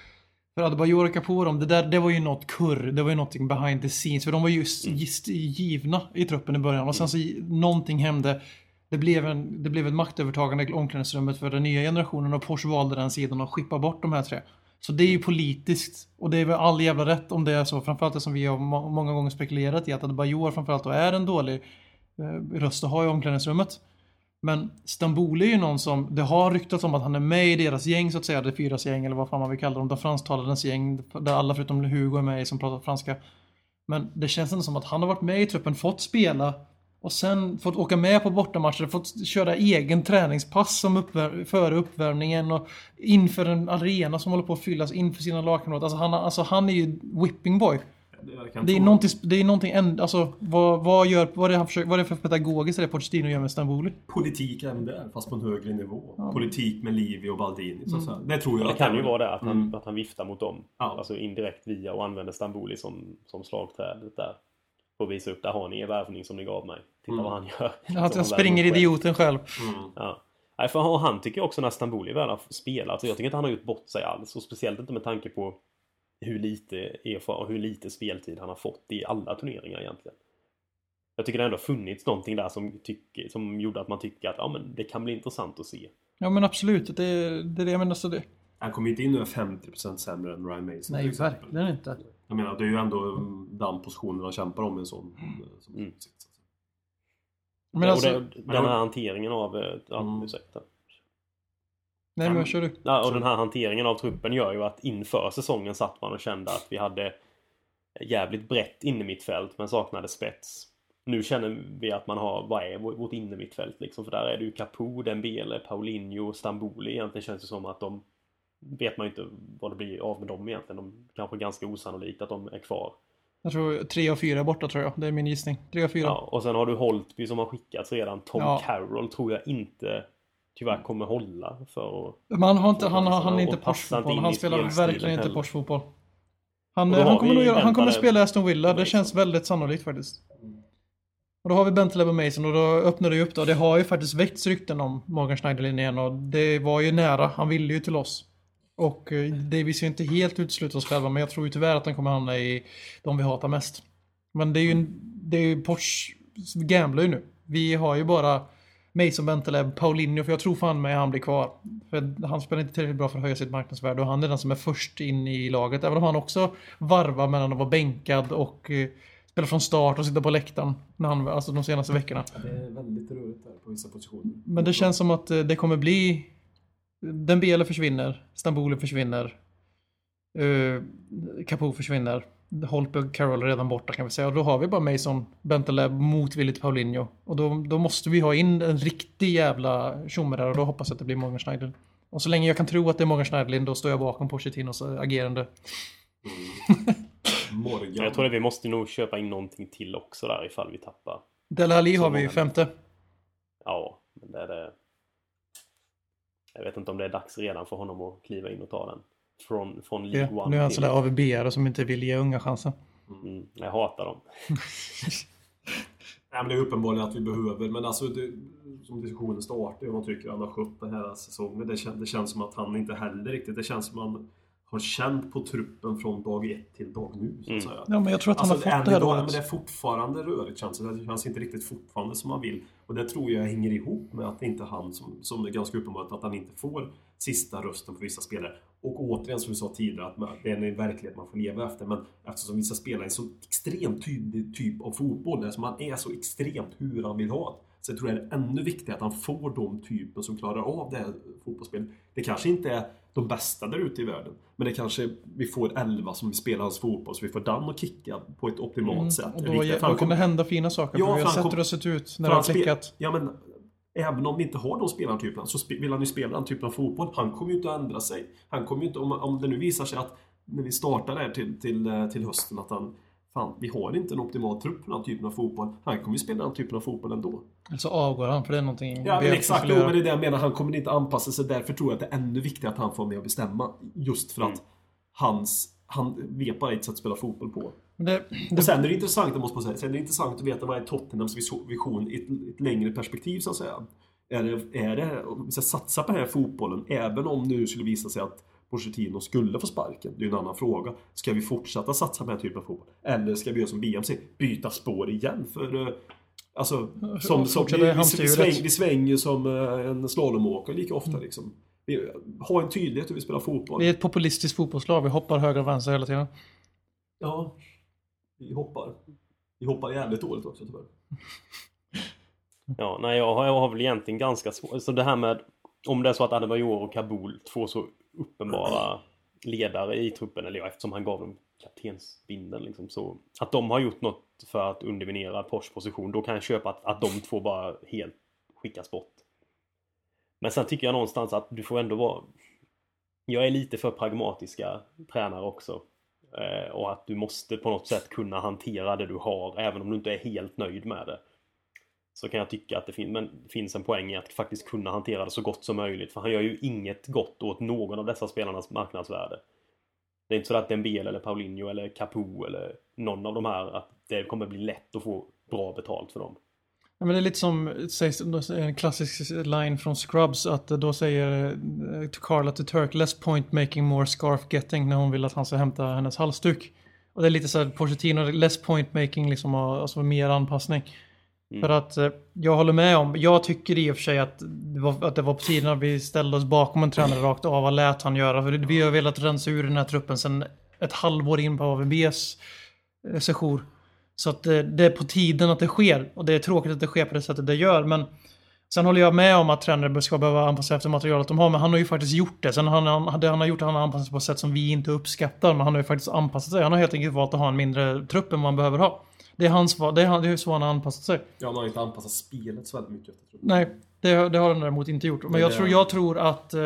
För Adebayor och Kapoor, det där, det var ju något kurr. Det var ju någonting behind the scenes. För de var ju gist- givna i truppen i början. Och sen så någonting hände. Det blev, en, det blev ett maktövertagande i omklädningsrummet för den nya generationen och Porsche valde den sidan och skippa bort de här tre. Så det är ju politiskt. Och det är väl all jävla rätt om det är så. Framförallt det som vi har må- många gånger spekulerat i att Adebayor framförallt då är en dålig eh, röst att ha i omklädningsrummet. Men Stamboli är ju någon som, det har ryktats om att han är med i deras gäng så att säga, det fyras gäng eller vad fan man vill kalla dem, de fransktalandes gäng, där alla förutom Hugo är med i som pratar franska. Men det känns ändå som att han har varit med i truppen, fått spela och sen fått åka med på bortamatcher, fått köra egen träningspass som uppvär- före uppvärmningen och inför en arena som håller på att fyllas inför sina lagkamrater. Alltså han, alltså han är ju whipping boy. Det är någonting, det är någonting alltså vad, vad gör, vad är det han försöker, vad är det för pedagogiskt det Pochettino gör med Stamboli? Politik även där, fast på en högre nivå. Politik med Livi och Baldini. Så att säga. Det tror jag. Det kan ju vara det att han, Mm. att han viftar mot dem. Ja. Alltså indirekt via och använder Stamboli som, som slagträdet där. Att visa upp, där har ni er värvning som ni gav mig. Titta Mm. vad han gör. Att Som han springer värvar själv. idioten själv. Mm. Ja. Nej, för och han tycker också när Stamboli väl har spelat, så jag tycker inte han har gjort bort sig alls. Och speciellt inte med tanke på hur lite erfaren, hur lite speltid han har fått i alla turneringar egentligen. Jag tycker det ändå har funnits någonting där som, tycker, som gjorde att man tycker att ja, men det kan bli intressant att se. Ja men absolut, det, det är det jag menar. Så det... Han kommer inte in nu 50% sämre än Ryan Mason. Nej, verkligen inte. Jag menar, det är ju ändå den positionen han kämpar om i en sån... Som, Mm. Men alltså, det, den här hanteringen av... eh, Ja, Mm. ursäkta. nej men vad kör du? Ja, och den här hanteringen av truppen gör ju att inför säsongen satt man och kände att vi hade jävligt brett innermittfält men saknade spets. Nu känner vi att man har, vad är vårt innermittfält liksom? För där är det ju Capo, Dembele, Paulinho, Stamboli. Egentligen känns det som att de vet man ju inte vad det blir av med dem egentligen. De kanske är ganska osannolikt att de är kvar. Jag tror tre av fyra är borta tror jag. Det är min gissning. Tre av fyra. Ja, och sen har du Holtby som har skickats redan. Tom Ja. Carroll tror jag inte tyvärr kommer hålla för att... Men han har inte, han, han är inte Porsche-fotboll. Han spelar verkligen inte. Porsche-fotboll. Han, då han, kommer nog, han kommer spela Aston Villa. Det känns väldigt sannolikt faktiskt. Och då har vi Bentaleb och Mason och då öppnar det upp då. Det har ju faktiskt väckts rykten om Morgan Schneiderlin igen och det var ju nära. Han ville ju till oss. Och eh, Davis är ju inte helt utesluta oss själva men jag tror ju tyvärr att han kommer hamna i de vi hatar mest. Men det är ju, det är ju Porsche gamblar ju nu. Vi har ju bara Mason Bentaleb, Paulinho, för jag tror fan med han blir kvar. För han spelar inte tillräckligt bra för att höja sitt marknadsvärde och han är den som är först in i laget. Även om han också varvar mellan att vara bänkad och eh, spela från start och sitta på läktaren. När han, alltså de senaste veckorna. Det är väldigt rörigt där på vissa positioner. Men det känns som att eh, det kommer bli... Dembele försvinner, Stamboli försvinner, uh, Capo försvinner, Holpe och Carroll är redan borta kan vi säga. Och då har vi bara Mason, Bentaleb motvilligt Paulinho. Och då, då måste vi ha in en riktig jävla tjomme där och då hoppas jag att det blir Morgan Schneider. Och så länge jag kan tro att det är Morgan Schneiderlin då står jag bakom Pochettinos agerande. Morgan. Jag tror att vi måste nog köpa in någonting till också där ifall vi tappar. Dele Alli har vi ju femte. Ja, men det är det... Jag vet inte om det är dags redan för honom att kliva in och ta den. Från, från League Ja, One nu är han sådär AVB-are som inte vill ge unga chansen. Mm, jag hatar dem. Nej, men det är uppenbarligen att vi behöver, men alltså det, som diskussionen startar, om man tycker han har skött den här säsongen. Det, kän, det känns som att han inte heller riktigt, det känns som att han har känt på truppen från dag ett till dag nu. Så att Mm. säga. Ja, men jag tror att han Alltså, har fått det här idag, men det är fortfarande rörigt känns det. Det känns inte riktigt fortfarande som han vill. Och det tror jag hänger ihop med att det inte är han som, som är ganska uppenbart att han inte får sista rösten på vissa spelare. Och återigen som vi sa tidigare, att man, det är en verklighet man får leva efter. Men eftersom vissa spelar en så extremt tydlig typ av fotboll, som han är så extremt hur han vill ha det. Så jag tror det är ännu viktigare att han får de typer som klarar av det här fotbollsspelet. Det kanske inte är de bästa där ute i världen. Men det kanske vi får 11 som vill spela hans fotboll så vi får Dan att kicka på ett optimalt sätt. Mm. Och Det är då, då kan det hända fina saker. Ja, för vi har sett hur det har sett ut när det har han spe- klickat. Ja, men även om vi inte har de spelartyperna så vill han ju spela den typen av fotboll. Han kommer ju inte att ändra sig. Han kommer ju inte, om, om det nu visar sig att när vi startar där till, till, eh, till hösten att han Fan, vi har inte en optimal trupp för den typen av fotboll. Han kommer ju spela den typen av fotboll ändå. Så avgår han för det är någonting Ja, men exakt. Jo, men det är det jag menar. Han kommer inte anpassa sig. Därför tror jag att det är ännu viktigare att han får med och bestämma. Just för att Mm. hans... Han vet bara ett sätt att spela fotboll på. Men det, Och sen är det intressant, jag måste säga, sen är det intressant att veta vad är Tottenhams vision i ett, ett längre perspektiv så att säga. Är det, är det, om vi ska satsa på den här fotbollen, även om nu skulle visa sig att Pochettino skulle få sparken, det är en annan fråga. Ska vi fortsätta satsa på den här typen av fotboll? Eller ska vi göra som BMC, byta spår igen? För eh, Alltså, som, som, vi, vi, sväng, vi svänger som eh, en slalomåkare lika ofta liksom. Vi, ha en tydlighet hur vi spelar fotboll. vi är ett populistiskt fotbollslag. Vi hoppar höger och vänster hela tiden. Ja, vi hoppar. Vi hoppar jävligt dåligt också tyvärr. Ja, nej, jag har, jag har väl egentligen ganska svårt. Så det här med om det är så att Adebayor och Kabul, två så uppenbara ledare i truppen, eller ja, eftersom han gav dem kaptensbindeln liksom så. Att de har gjort något för att underminera Porsche position, då kan jag köpa att, att de två bara helt skickas bort. Men sen tycker jag någonstans att du får ändå vara... Jag är lite för pragmatiska tränare också. Eh, och att du måste på något sätt kunna hantera det du har, även om du inte är helt nöjd med det. Så kan jag tycka att det fin men det finns en poäng i att faktiskt kunna hantera det så gott som möjligt. För han gör ju inget gott åt någon av dessa spelarnas marknadsvärde. Det är inte så att Dembele eller Paulinho eller Capo eller någon av de här att det kommer bli lätt att få bra betalt för dem. Ja, men det är lite som sägs, en klassisk line från Scrubs att då säger eh, Carla till Turk less point making more scarf getting när hon vill att han ska hämta hennes halsduk. Och det är lite så här Pochettino, less point making liksom, alltså mer anpassning. Mm. För att eh, jag håller med om, jag tycker i och för sig att det var, att det var på tiden att vi ställde oss bakom en tränare rakt av och lät han göra. För vi har velat rensa ur den här truppen sedan ett halvår in på AVBs eh, session. Så att det, det är på tiden att det sker. Och det är tråkigt att det sker på det sättet det gör. Men sen håller jag med om att tränare ska behöva anpassa sig efter materialet de har. Men han har ju faktiskt gjort det. Sen han, han, det han har gjort han har anpassat sig på ett sätt som vi inte uppskattar. Men han har ju faktiskt anpassat sig. Han har helt enkelt valt att ha en mindre trupp än vad man behöver ha. Det är hans. Det är, han- det är så han har anpassat sig. Ja, han har inte anpassat spelet så väldigt mycket. efter, tror jag. Nej, det, det har han däremot inte gjort. Men Men jag det- tror, jag tror att... eh,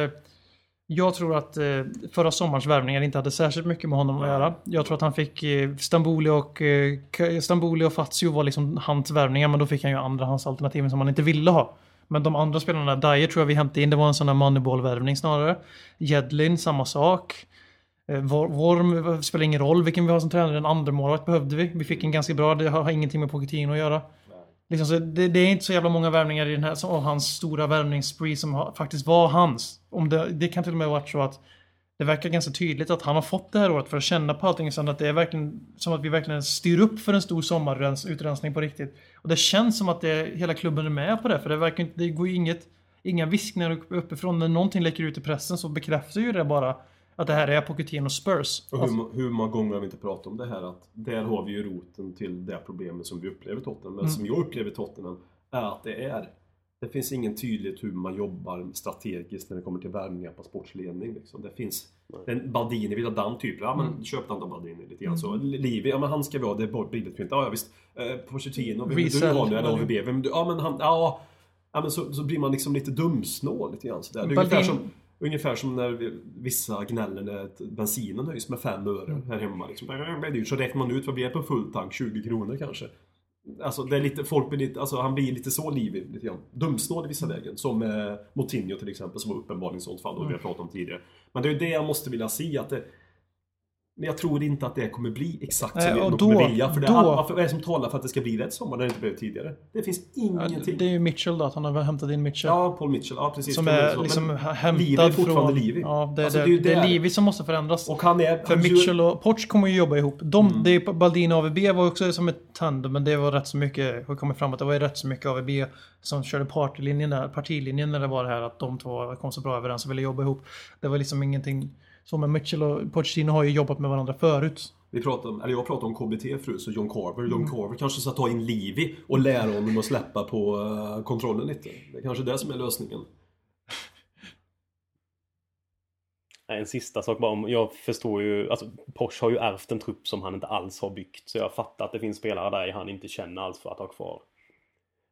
Jag tror att eh, förra sommarens värvningar inte hade särskilt mycket med honom att göra. Jag tror att han fick eh, Stamboli och, eh, Stamboli och Fazio var liksom hans värvningar, men då fick han ju andrahandsalternativen som han inte ville ha. Men de andra spelarna, Dyer tror jag vi hämtade in, det var en sån där moneyball-värvning snarare. Jedlin, samma sak. Eh, Worm eh, spelar ingen roll vilken vi har som tränare, en andremålvakt behövde vi. Vi fick en ganska bra, det har ingenting med Pochettino att göra. Liksom, så det, det är inte så jävla många värvningar i den här, av hans stora värvningsspree som har, faktiskt var hans. Om det, det kan till och med varit så att det verkar ganska tydligt att han har fått det här året för att känna på allting sen att det är verkligen som att vi verkligen styr upp för en stor sommarutrensning på riktigt. Och det känns som att det, hela klubben är med på det för det verkar inte, det går ju inget, inga viskningar upp- uppifrån. När någonting läcker ut i pressen så bekräftar ju det bara att det här är Pochettino Spurs. Och hur, Alltså, hur många gånger har vi inte pratat om det här att där har vi ju roten till det problemet som vi upplever i Tottenham. Men Mm. som jag upplever i Tottenham är att det är det finns ingen tydlighet hur man jobbar strategiskt när det kommer till värvningar på sportsledning. Liksom. Det finns en Baldini vill ha den typen. Ja men Mm. köp den då Baldini lite grann så. Livi, ja men han ska vi ha, det är billigt. Ja, ja visst. Eh, Pochettino, vem vill du ha nu? Det value. AVB? Vem, ja men han, ja. Ja men så, så blir man liksom lite dumsnål lite grann sådär. Det är ungefär som Ungefär som när vi- vissa gnäller när bensinen höjs med 5 öre Mm. här hemma. Liksom. Det. Så räknar man ut vad vi är på full tank, 20 kronor kanske. Alltså, det är lite, folk blir lite, alltså han blir lite så livig, lite grann. Dumsnål i vissa lägen. Som eh, Moutinho till exempel, som var uppenbarligen sånt fall och Mm. vi har pratat om tidigare. Men det är ju det jag måste vilja se att det, men jag tror inte att det kommer bli exakt som och de då- kommer vilja. För det, då- vad är det som talar för att det ska bli rätt sommar när det inte blev tidigare? Det finns ja, ingenting. det är ju Mitchell då, att han har hämtat in Mitchell. Ja, Paul Mitchell. Ja, precis. Som är så. liksom Men hämtad Livi är fortfarande från... Livi. Ja, det, Alltså, det, det är det är. Livi som måste förändras. Och han är... För han Mitchell och Poch kommer ju jobba ihop. De, Mm. det är, Baldini och AVB var också som ett tandem, men det var rätt så mycket, har kommit fram att det var ju rätt så mycket AVB som körde partilinjen där, partilinjen när det var det här att de två kom så bra överens och ville jobba ihop. Det var liksom ingenting, så med Mitchell och Pochettino har ju jobbat med varandra förut. Vi pratade om, eller jag pratade om KBT förut, så John Carver. John Mm. Carver kanske ska ta in Livi och lära honom att släppa på eh, kontrollen lite. Det är kanske det som är lösningen. En sista sak bara om, jag förstår ju, alltså Porsche har ju ärvt en trupp som han inte alls har byggt. Så jag fattar att det finns spelare där han inte känner alls för att ha kvar.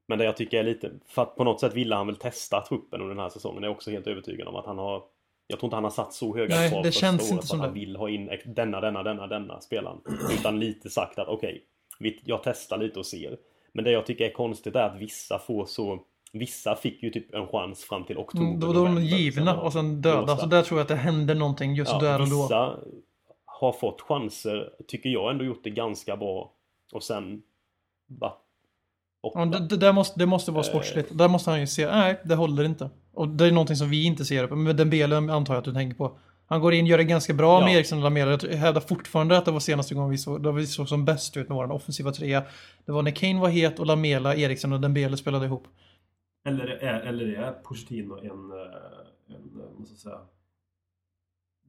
Men det jag tycker är lite, för att på något sätt ville han väl testa truppen under den här säsongen. Jag är också helt övertygad om att han har jag tror inte han har satt så höga Nej, krav det känns året inte som att han det. vill ha in denna, denna, denna, denna spelaren. Utan lite sagt att okej, vi- jag testar lite och ser. Men det jag tycker är konstigt är att vissa får så Vissa fick ju typ en chans fram till oktober. Mm, Då, då är de givna och sen döda. Så där tror jag att det händer någonting just Ja, där och då. vissa har fått chanser, tycker jag ändå gjort det ganska bra. Och sen borta. Ja, det, det, där måste, det måste vara sportsligt. Där måste han ju se, nej, det håller inte. Och det är någonting som vi inte ser. Men Dembele antar jag att du tänker på. Han går in, gör det ganska bra Ja. med Eriksson och Lamela. Jag hävdar fortfarande att det var senaste gången vi såg, då vi såg som bäst ut med vår offensiva trea. Det var när Kane var het och Lamela, Eriksson och Dembele spelade ihop. Eller är, eller är Pochettino en, eh, en eh, vad ska jag säga,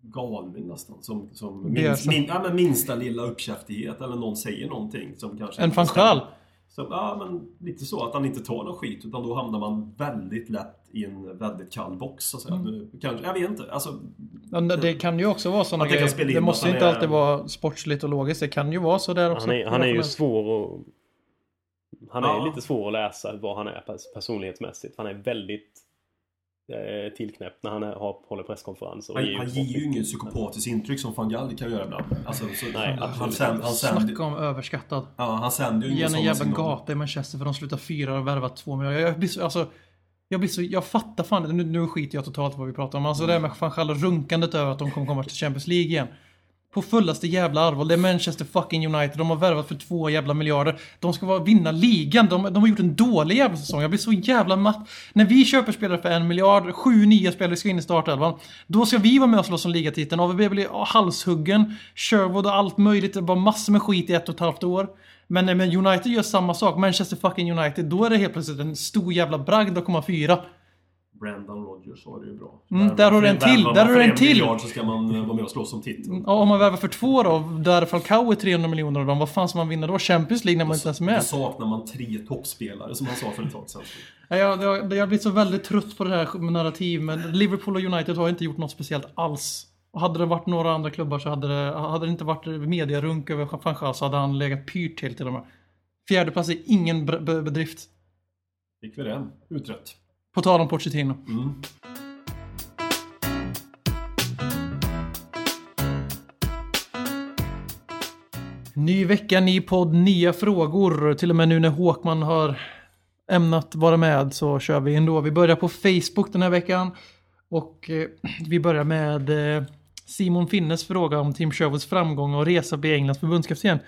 galning nästan? Som, som minst, min, ja, men minsta lilla uppkäftighet eller någon säger någonting som kanske En. Så, ja, men lite så att han inte tar någon skit utan då hamnar man väldigt lätt i en väldigt kall box så att säga. Mm. Kanske, jag vet inte. Alltså, Ja, Det kan ju också vara sådana Att det kan spela grejer. in Det måste han inte är- alltid vara sportsligt och logiskt. Det kan ju vara så där också. Han är, han är ju svår att... Han är Ja. lite svår att läsa vad han är pers- personlighetsmässigt. Han är väldigt eh, tillknäppt när han är, har, håller presskonferenser. han, ger han ger ju mycket. ingen psykopatisk intryck som van Gaal kan göra ibland. Alltså, så, Nej, han, han, sänder, han, sänder, Snacka om överskattad. ja, han sänder ju Ge ingen en sådana jävla gapa i Manchester för de slutar fyra och har värvat två miljarder. Jag blir så, alltså, jag blir så, jag fattar fan, nu, nu skiter jag totalt vad vi pratar om. Alltså det där med fan själva runkandet över att de kommer komma till Champions League igen. på fullaste jävla allvar. Det är Manchester fucking United. De har värvat för två jävla miljarder. De ska vara, vinna ligan. De, de har gjort en dålig jävla säsong. Jag blir så jävla matt. När vi köper spelare för en miljard, sju nya spelare ska in i startelvan. Då ska vi vara med och slåss om ligatiteln. AVB blir halshuggen. Sherwood och allt möjligt. Det var massor med skit i ett och ett halvt år. Men men United gör samma sak, Manchester fucking United, då är det helt plötsligt en stor jävla bragd att komma fyra. Brandon Rogers var det ju bra. Mm, där har du en till, där har du en till. miljard så ska man eh, vara med och slåss om titeln. Ja, om man värvar för två då, där Falcao är 300 miljoner av dem, vad fan ska man vinna då? Champions League när man inte ens är Då med? saknar man tre toppspelare som han sa för ett tag sedan. Ja, jag, jag, jag har blivit så väldigt trött på det här med narrativ, men Liverpool och United har inte gjort något speciellt alls. Och hade det varit några andra klubbar så hade det, hade det inte varit mediarunk över van Gaal så hade han legat pyrt till till och med. Fjärde plats är ingen bedrift. Fick vi det utrett. På tal om Pochettino. Mm. Ny vecka, ny podd, nya frågor. Till och med nu när Håkman har ämnat vara med så kör vi ändå. Vi börjar på Facebook den här veckan. Och eh, vi börjar med eh, Simon Finnes fråga om Tim Sherwoods framgång och resa bli Englands förbundskapten.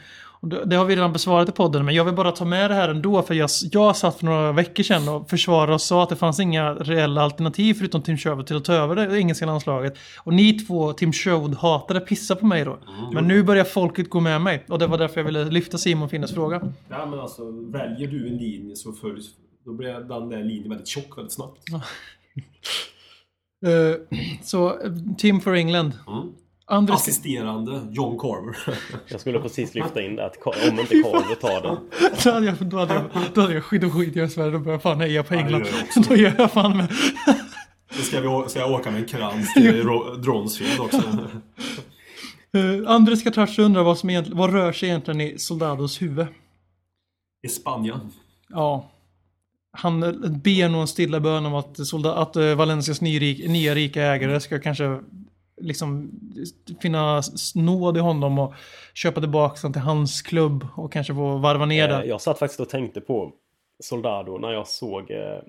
Och det, det har vi redan besvarat i podden, men jag vill bara ta med det här ändå. För jag, jag satt för några veckor sedan och försvarade och sa att det fanns inga reella alternativ förutom Tim Sherwood till att ta över det engelska landslaget. Och ni två, Tim Sherwood-hatare, pissar på mig då. Men nu börjar folket gå med mig. Och det var därför jag ville lyfta Simon Finnes fråga. Ja men alltså, väljer du en linje så följs... Då blir den där linjen väldigt tjock väldigt snabbt. Eh, så, Tim for England. Mm. Andra Assisterande John Carver. Jag skulle precis lyfta in det att om inte Carver tar den. då hade jag, då hade jag, då hade jag skit och skit i Sverige. Då börjar jag fan heja på det England. också. då gör jag fan med. Då ska, vi, ska jag åka med en krans till Ro- Dronsfield också. Uh, Andres Katarz undrar vad, som egentligen, vad rör sig egentligen i Soldados huvud. I Spanien. Ja. Han ber nog en stilla bön om att, solda, att eh, Valencias nyrik, nya rika ägare ska kanske liksom finna nåd i honom och köpa tillbaka honom till hans klubb och kanske få varva ner Eh, det. Jag satt faktiskt och tänkte på Soldado när jag såg, eh,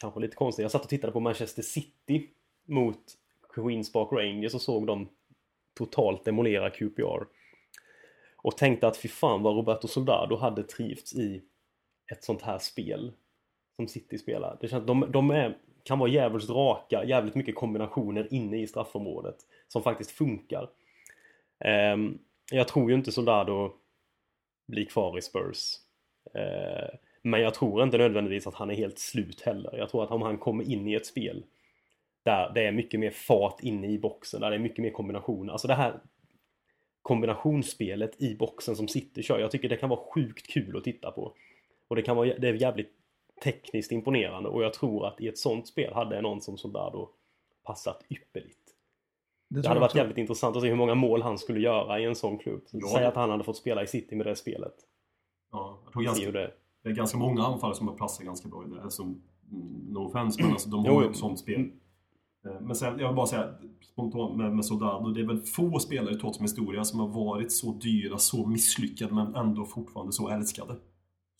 kanske lite konstigt, jag satt och tittade på Manchester City mot Queens Park Rangers och såg dem totalt demolera QPR. Och tänkte att fy fan vad Roberto Soldado hade trivts i ett sånt här spel som City spelar. Det känns, de de är, kan vara jävligt raka, jävligt mycket kombinationer inne i straffområdet som faktiskt funkar. Um, jag tror ju inte Soldado blir kvar i Spurs. Uh, men jag tror inte nödvändigtvis att han är helt slut heller. Jag tror att om han kommer in i ett spel där det är mycket mer fart inne i boxen, där det är mycket mer kombinationer. Alltså det här kombinationsspelet i boxen som City kör. Jag tycker det kan vara sjukt kul att titta på. Och det kan vara det är jävligt tekniskt imponerande och jag tror att i ett sånt spel hade någon som Soldado passat ypperligt. Det tror hade varit också. jävligt intressant att se hur många mål han skulle göra i en sån klubb. Ja. Säg att han hade fått spela i City med det spelet. Ja, jag tror ganska, det... det är ganska många anfallare som har passat ganska bra i det. Alltså, mm, no offense, men alltså, de Jo, har ju ett sånt spel. Eh, Men sen, jag vill bara säga spontant med, med Soldado, det är väl få spelare i Tottenhams historia som har varit så dyra, så misslyckade men ändå fortfarande så älskade.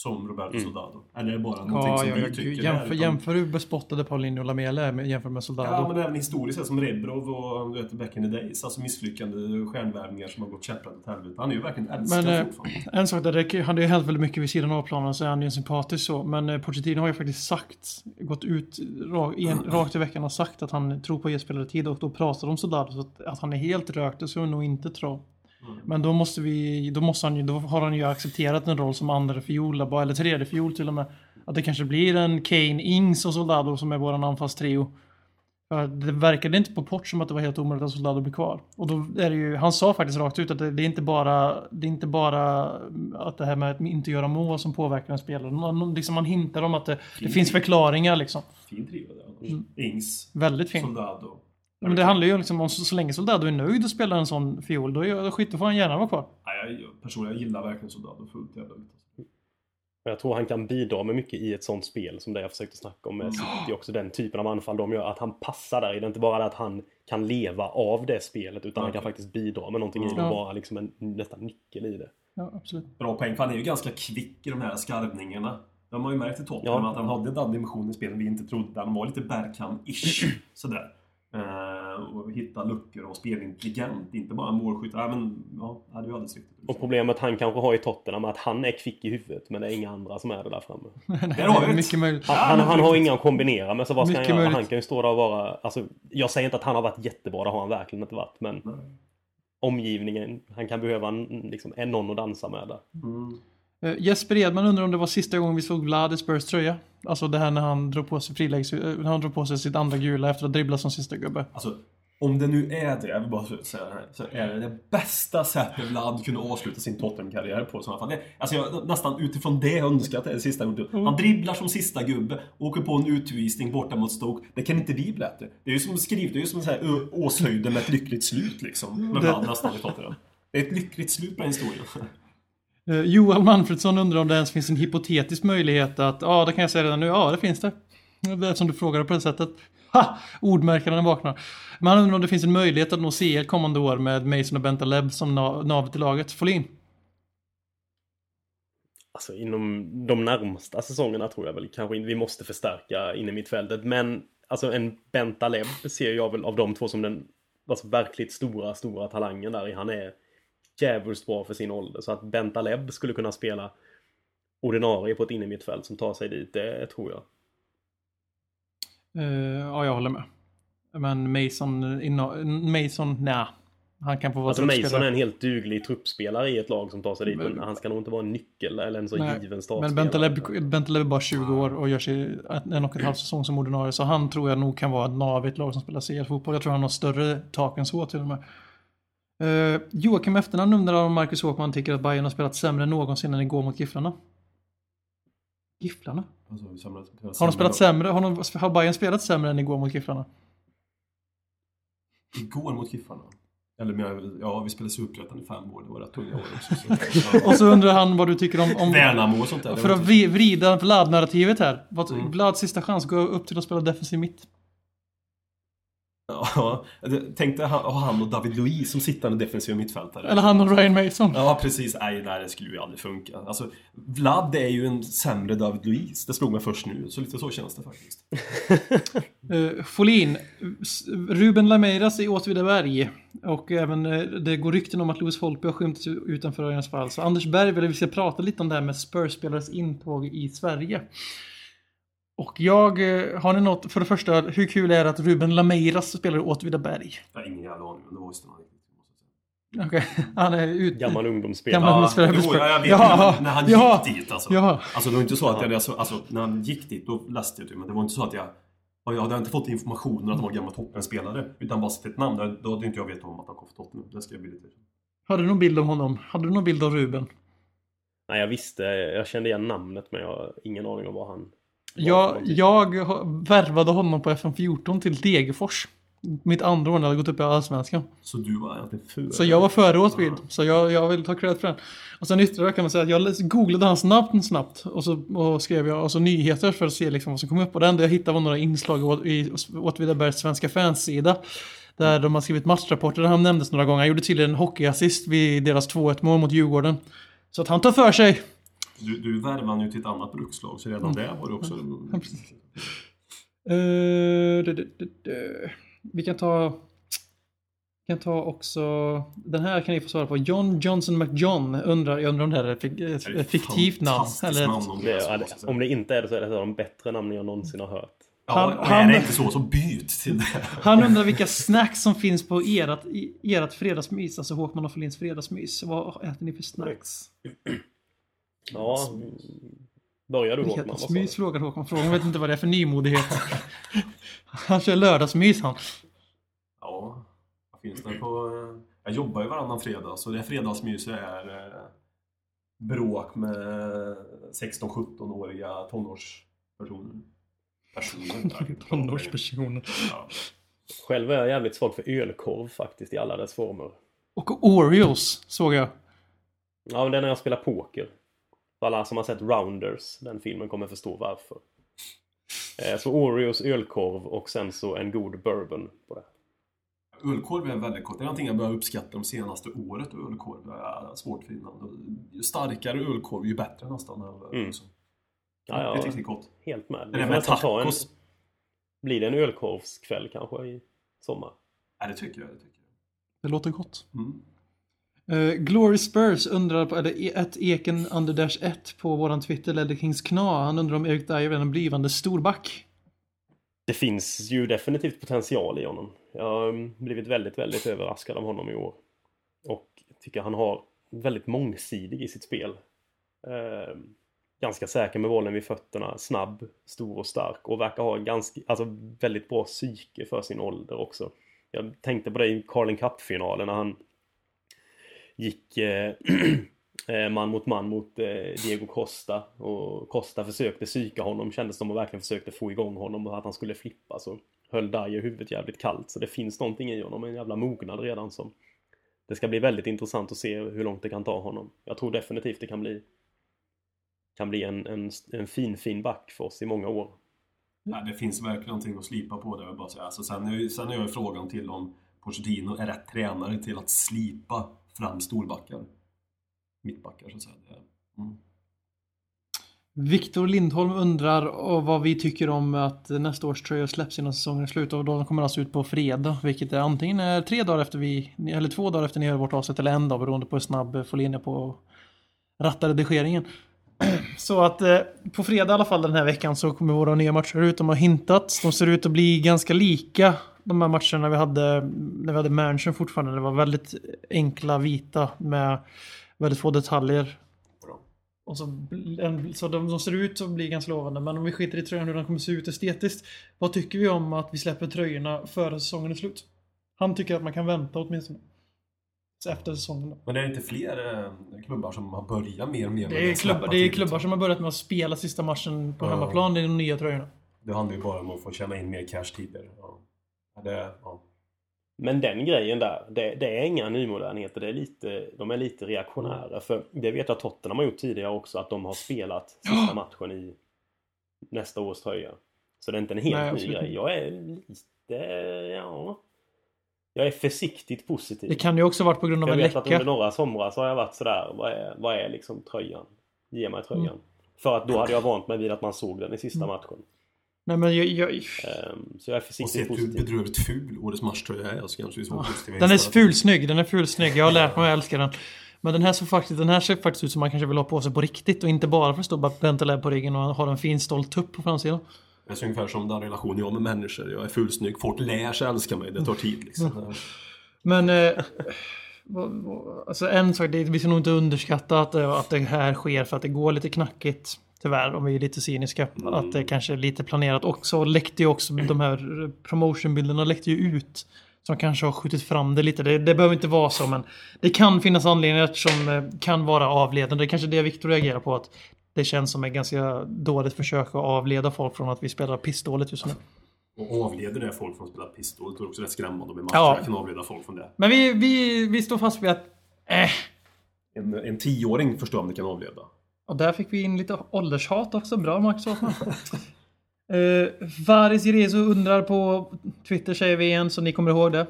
Som Roberto Mm. Soldado. Eller är det bara någonting Ja, som ja, vi tycker? jämför, utan- jämför hur bespottade Paulinho och Lamela är med, jämfört med Soldado. Ja, men även historiskt sett som Rebrov och du vet, back in the days. Alltså misslyckande stjärnvärvningar som har gått käpprätt åt helvete. Han är ju verkligen älskad Men, eh, fortfarande. En sak där, det, han hade ju hänt väldigt mycket vid sidan av planen så är han ju sympatisk så. Men eh, Pochettino har ju faktiskt sagt, gått ut ra, en, rakt i veckan och sagt att han tror på att ge spelare tid och då pratar de Soldado så att, att han är helt rökt, det ska vi nog inte tro. Men då måste vi, då måste han ju, då har han ju accepterat en roll som andra fiol, eller tredje fiol till och med. Att det kanske blir en Kane, Ings och Soldado som är våran anfallstrio. Det verkade inte på Port som att det var helt omöjligt att Soldado blir kvar. Och då är det ju, han sa faktiskt rakt ut att det, det är inte bara, det är inte bara att det här med att inte göra mål som påverkar en spelare. Man, liksom man hintar om att det, det finns förklaringar liksom. Fin trio där. Ings, Väldigt fint. Soldado. Men det handlar ju liksom om så, så länge Soldado är nöjd och spelar en sån fiol, då, då skit, då får han gärna vara kvar. Nej, jag, personligen, jag gillar verkligen Soldado fullt jävla ut. Jag tror han kan bidra med mycket i ett sånt spel som det jag försökte snacka om med City också. Den typen av anfall de gör. Att han passar där det. är Inte bara det att han kan leva av det spelet utan han kan faktiskt bidra med någonting i det och vara liksom en nästan nyckel i det. Ja, absolut. Bra poäng, för han är ju ganska kvick i de här skarvningarna. De har ju märkt i Tottenham Ja. att han hade den dimensionen i spelet vi inte trodde. Han var lite Bergkamp-ish. Sådär. Och hitta luckor och spela intelligent. Inte bara målskytt. Ja, men, ja, det är ju alldeles riktigt. Och problemet han kanske har i Tottenham är att han är kvick i huvudet men det är inga andra som är det där framme. Där har det. Mycket möjligt. Han, han, han har inga att kombinera med så vad ska han Mycket göra? möjligt. Han kan ju stå där och vara... Alltså, jag säger inte att han har varit jättebra, det har han verkligen inte varit. Men omgivningen, han kan behöva en, liksom, en någon att dansa med där. Eh, Jesper Edman undrar om det var sista gången vi såg Vlad i Spurs tröja. Alltså det här när han drog på sig friläggs... eh, när han drog på sig sitt andra gula efter att ha dribblat som sista gubbe. Alltså, om det nu är det, jag vill bara säga det här, så är det det bästa sättet Vlad kunde avsluta sin Tottenham-karriär på i sådana fall. Det, alltså jag, nästan utifrån det önskar jag att det är det sista gången. Han dribblar som sista gubbe, åker på en utvisning borta mot Stoke. Det kan inte bli bättre. Det är ju som skrivet, det är ju som så här Ö- Åshöjden med ett lyckligt slut liksom. Med Vlad nästan i Tottenham. Det är ett lyckligt slut på den historien. Uh, Johan Manfredsson undrar om det ens finns en hypotetisk möjlighet att, ja det kan jag säga redan nu, ja det finns det. Det som du frågade på det sättet. Ha! Ordmärkaren vaknar. Men han undrar om det finns en möjlighet att nå CL kommande år med Mason och Bentaleb som navet i laget. Folin? Alltså inom de närmsta säsongerna tror jag väl kanske inte vi måste förstärka in i mittfältet. Men alltså en Bentaleb ser jag väl av de två som den alltså, verkligt stora, stora talangen där i. Han är djävulskt bra för sin ålder. Så att Bentaleb skulle kunna spela ordinarie på ett innermittfält som tar sig dit, det tror jag. Uh, ja, jag håller med. Men Mason, inna- Mason, nej. Han kan få vara Alltså Mason truppspelare. är en helt duglig truppspelare i ett lag som tar sig dit. Men han ska nog inte vara en nyckel eller en så Nej, given Men startspelare. Bentaleb, Bentaleb är bara 20 år och gör sig en och en halv säsong som ordinarie. Så han tror jag nog kan vara ett nav i ett lag som spelar CL-fotboll. Jag tror han har större tak än så till och med. Uh, Joakim Efternamn undrar om Marcus Håkman tycker att Bayern har spelat sämre än någonsin när går mot Gifflarna. Gifflarna? Alltså, Har de spelat sämre? Har, de, har Bayern spelat sämre än igår mot Gifflarna? Igår mot Giffarna. Eller men, ja, vi spelade Superettan i fem år. Det var rätt tunga år också. Så, ja. Och så undrar han vad du tycker om... om Värnamo och sånt där. för att vrida Vlad-narrativet här. Mm. Vlads sista chans, gå upp till att spela defensiv mitt. Ja, jag tänkte ha ha han och David Luiz som sittande defensiva mittfältare. Eller han och Ryan Mason. Ja, precis. Nej, nej, det skulle ju aldrig funka. Alltså, Vlad är ju en sämre David Luiz. Det slog mig först nu. Så lite så känns det faktiskt. Uh, Folin, Ruben Lameiras i Åtvidaberg. Och även eh, det går rykten om att Louis Holtby har skymts utanför Örjans fall. Så Anders Berg vill att vi ska prata lite om det här med Spurs-spelares intåg i Sverige. Och jag, eh, har ni något, för det första, hur kul är det att Ruben Lameiras spelar i Åtvidaberg? Jag har ingen jävla aning, men det var ju snarare Okej, han är ute. Gammal ungdomsspelare. Gammal- Ja, spelare för jo, ja, jag vet. Men när han gick dit alltså. jaha. Alltså det var inte så att jag, alltså, när han gick dit, då läste jag det. Men det var inte så att jag... ja, Jag hade inte fått informationen att han var gammal Tottenham-spelare. Utan bara sett ett namn. Då- Då hade inte jag vetat om att han kom från Tottenham. Det ska jag bli lite... Hade du någon bild av honom? Hade du någon bild av Ruben? Nej, jag visste, jag kände igen namnet men jag har ingen aning om vad han... Jag, jag värvade honom på FM14 till Degerfors. Mitt andra år när jag hade gått upp i Allsvenskan. Så du var egentligen före? Så jag var före Åtvid. Så jag, jag vill ta credit för den. Och sen ytterligare kan man säga att jag googlade hans namn snabbt. Och så och skrev jag alltså nyheter för att se liksom vad som kom upp. Och det enda jag hittade var några inslag i Åtvidabergs svenska fanssida. Där de har skrivit matchrapporter där han nämndes några gånger. Han gjorde tydligen en hockeyassist vid deras 2-1 mål mot Djurgården. Så att han tar för sig. Du, du värvade ju till ett annat brukslag. Så redan där var också... Du, du, du, du. Vi kan ta... Vi kan ta också... Den här kan ni få svara på. John Johnson McJohn undrar, jag undrar om det här är ett fik- ett, ett fiktivt namn. Eller namn om Det, är- så måste jag säga. om det inte är det så är det ett av de bättre namnen jag någonsin har hört. Ja, Han- och han- är det inte så, så byt till det. han undrar vilka snacks som finns på ert, ert fredagsmys. Alltså Håkman och Folins fredagsmys. Vad äter ni för snacks? Ja, börjar du du? Fredagsmys frågar Håkman. Frågan vet inte vad det är för nymodighet. han kör lördagsmys han. Ja, vad finns det på... eh, Jag jobbar ju varannan fredag, så det fredagsmys är eh, bråk med 16-17-åriga tonårspersoner. Personer. Tonårspersoner. Ja. Själv är jag jävligt svag för ölkorv faktiskt i alla dess former. Och Oreos såg jag. Ja, men det är när jag spelar poker. Alla som har sett Rounders, den filmen kommer förstå varför. Eh, Så Oreos, ölkorv och sen så en god bourbon på det. Ölkorv är väldigt gott. Det är någonting jag börjar uppskatta de senaste året. Ölkorv är svårt för innan. Ju starkare ölkorv, ju bättre nästan. Mm. Också. Ja, Det är ja, riktigt gott. helt med. Det Vi är får med en, blir det en ölkorvskväll kanske i sommar? Ja, det tycker jag. Det tycker jag. Det låter gott. Mm. Uh, Glory Spurs undrar på, eller e- ett Eken Underdash 1 på våran Twitter, Ledder Kings Kna. Han undrar om Erik Dyer är en blivande storback. Det finns ju definitivt potential i honom. Jag har blivit väldigt, väldigt överraskad av honom i år. Och tycker han har väldigt mångsidig i sitt spel. Uh, ganska säker med bollen vid fötterna, snabb, stor och stark och verkar ha ganska, alltså väldigt bra psyke för sin ålder också. Jag tänkte på det i Carling Cup-finalen när han gick eh, eh, man mot man mot eh, Diego Costa och Costa försökte psyka honom kändes som och verkligen försökte få igång honom och att han skulle flippa så höll Dyer huvudet jävligt kallt så det finns någonting i honom, en jävla mognad redan som det ska bli väldigt intressant att se hur långt det kan ta honom. Jag tror definitivt det kan bli kan bli en, en, en fin, fin back för oss i många år. Ja, det finns verkligen någonting att slipa på det, jag bara säga. Alltså, sen, är, ju- sen är jag frågan till om Pochettino är rätt tränare till att slipa fram storbackar. Mittbackar, så att säga. Mm. Viktor Lindholm undrar vad vi tycker om att nästa års tröja släpps innan säsongen är slut och de kommer alltså ut på fredag, vilket är antingen är tre dagar efter vi, eller två dagar efter ni hör vårt avsnitt eller en dag beroende på hur snabb eh, Folin är på att ratta redigeringen. Så att eh, på fredag i alla fall den här veckan så kommer våra nya matcher ut. De har hintats. De ser ut att bli ganska lika de här matcherna vi hade när vi hade Mansion fortfarande. Det var väldigt enkla vita med väldigt få detaljer. Och så, en, så de, de ser ut att bli ganska lovande. Men om vi skiter i tröjan hur den kommer se ut estetiskt. Vad tycker vi om att vi släpper tröjorna före säsongen är slut? Han tycker att man kan vänta åtminstone. Så Efter säsongen. Men det är inte fler eh, klubbar som har börjat mer och mer med Det är, klubbar, det är klubbar som har börjat med att spela sista matchen på Ja. hemmaplan i de nya tröjorna. Det handlar ju bara om att få tjäna in mer cash tidigare. Ja. Det, ja. Men den grejen där, det, det är inga nymodernheter. Det är lite, de är lite reaktionära. För det vet jag att Tottenham har gjort tidigare också. Att de har spelat sista matchen i nästa års tröja. Så det är inte en helt Nej, ny absolut grej. Jag är lite, ja... Jag är försiktigt positiv. Det kan ju också varit på grund av jag en vet att under läcka. några somrar så har jag varit sådär, vad är, vad är liksom tröjan? Ge mig tröjan. För att då hade jag vant mig vid att man såg den i sista matchen. Nej men jag, jag, Ehm, så jag är Och försiktigt sett hur positiv. bedrövligt ful årets matchtröja är så kanske vi positiva den är fulsnygg, den är fulsnygg. Jag har lärt mig att älska den. Men den här, så faktiskt, den här ser faktiskt ut som man kanske vill ha på sig på riktigt och inte bara för att stå Bentaleb på ryggen och ha en fin stolt tupp på framsidan. Det är ungefär som den relation jag har med människor. Jag är fulsnygg. Folk lär sig älska mig. Det tar tid liksom. Men... Eh, alltså en sak, det, vi ska nog inte underskatta att, det- att det här sker för att det går lite knackigt. Tyvärr, om vi är lite cyniska. Att det kanske är lite planerat. Och så läckte ju också de här promotionbilderna läckte ju ut. Som kanske har skjutit fram det lite. Det, det behöver inte vara så men det kan finnas anledningar som eh, kan vara avledande. Det är kanske det Viktor reagerar på. Att det känns som ett ganska dåligt försök att avleda folk från att vi spelar pissdåligt just nu. Och avleder det folk från att spela pistol. Det är också rätt skrämmande med matcher. Ja. Jag kan avleda folk från det. Men vi, vi, vi står fast vid att... Eh, En, en tioåring förstår om det kan avleda. Och där fick vi in lite åldershat också. Bra Max Hoffman. uh, Varis Jerezo undrar på Twitter säger vi igen så ni kommer ihåg det.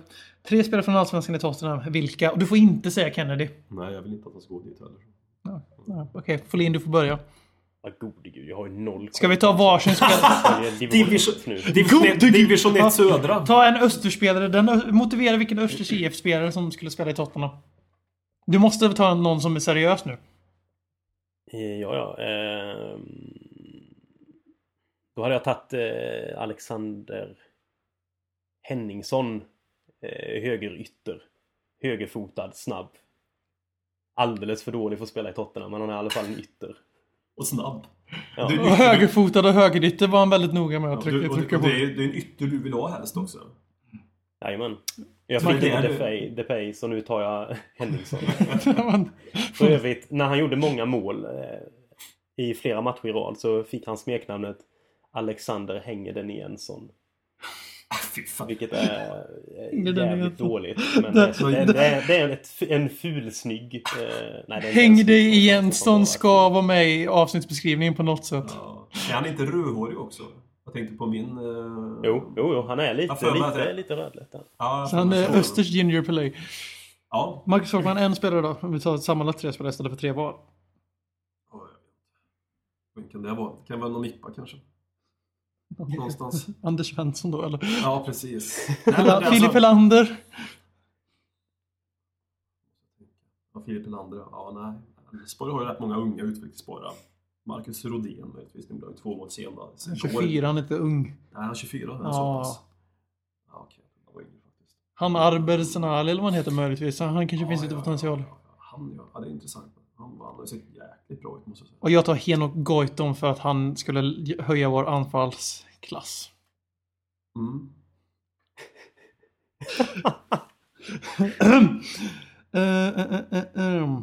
Tre spelare från Allsvenskan i Tottenham. Vilka? Och du får inte säga Kennedy. Nej, jag vill inte att han ska gå dit heller. Ja, ja, Okej, Folin du får börja. Ja, gode gud, jag har ju noll Ska vi ta varsin spelare? Division Division, ett nu. division, ett, God- division 1 södra. Ta en Österspelare. Den motiverar vilken Östers IF-spelare som skulle spela i Tottenham. Du måste ta någon som är seriös nu. Eh, Ja, ja. ehm, Då hade jag tagit eh, Alexander Henningsson. Eh, högerytter. Högerfotad, snabb. Alldeles för dålig för att spela i Tottenham, men han är i alla fall en ytter. Och snabb. Ja. Du- Och högerfotad och högerytter var han väldigt noga med att Ja, du, trycka, och, trycka och på. det, är, det är en ytter du vill ha helst också. Jajamän. Jag Men fick inte Depay, Depay, så nu tar jag Henningsson. För övrigt, när han gjorde många mål eh, i flera matcher i rad så fick han smeknamnet Alexander Hänger den Jensson. Ah. Vilket är eh, jävligt inte- dåligt. Men Det- det, det, det, är, ett, en fulsnygg... Eh, Häng dig i Jensson ska vara med i avsnittsbeskrivningen på något sätt. Ja. Är han inte rödhårig också? Jag tänkte på min... eh, Jo, jo, jo, han är lite, Jag att lite, det- lite rödlätt. Ja, Så han är Östers Ginger Pelé. Ja. Marcus Håkman, en spelare då? Om vi tar sammanlagt tre spelare istället för tre var. Ja, jag inte. Vem kan det vara? Kan det vara någon Mippa kanske? någonstans. Anders Svensson då eller? Ja, precis. Men alltså- Filip Helander. Ja, Filip Helander, ja nej. Elfsborg har ju rätt många unga utvecklingsbara. Marcus Rodén möjligtvis, nu blev två mål senare. Sen går- 24, han är inte ung. Nej, han är 24, han är Ja. så pass. Ja, okej. Han var yngre faktiskt. Han Arber Senali eller vad han heter möjligtvis. Han kanske finns Ja, lite ja, potential. ja, ja. Han, ja. ja, det är intressant. Han, han har ju sett jäkligt bra ut måste jag säga. Och jag tar Henok Goitom för att han skulle höja vår anfallsklass. Mm. Eh, eh, eh.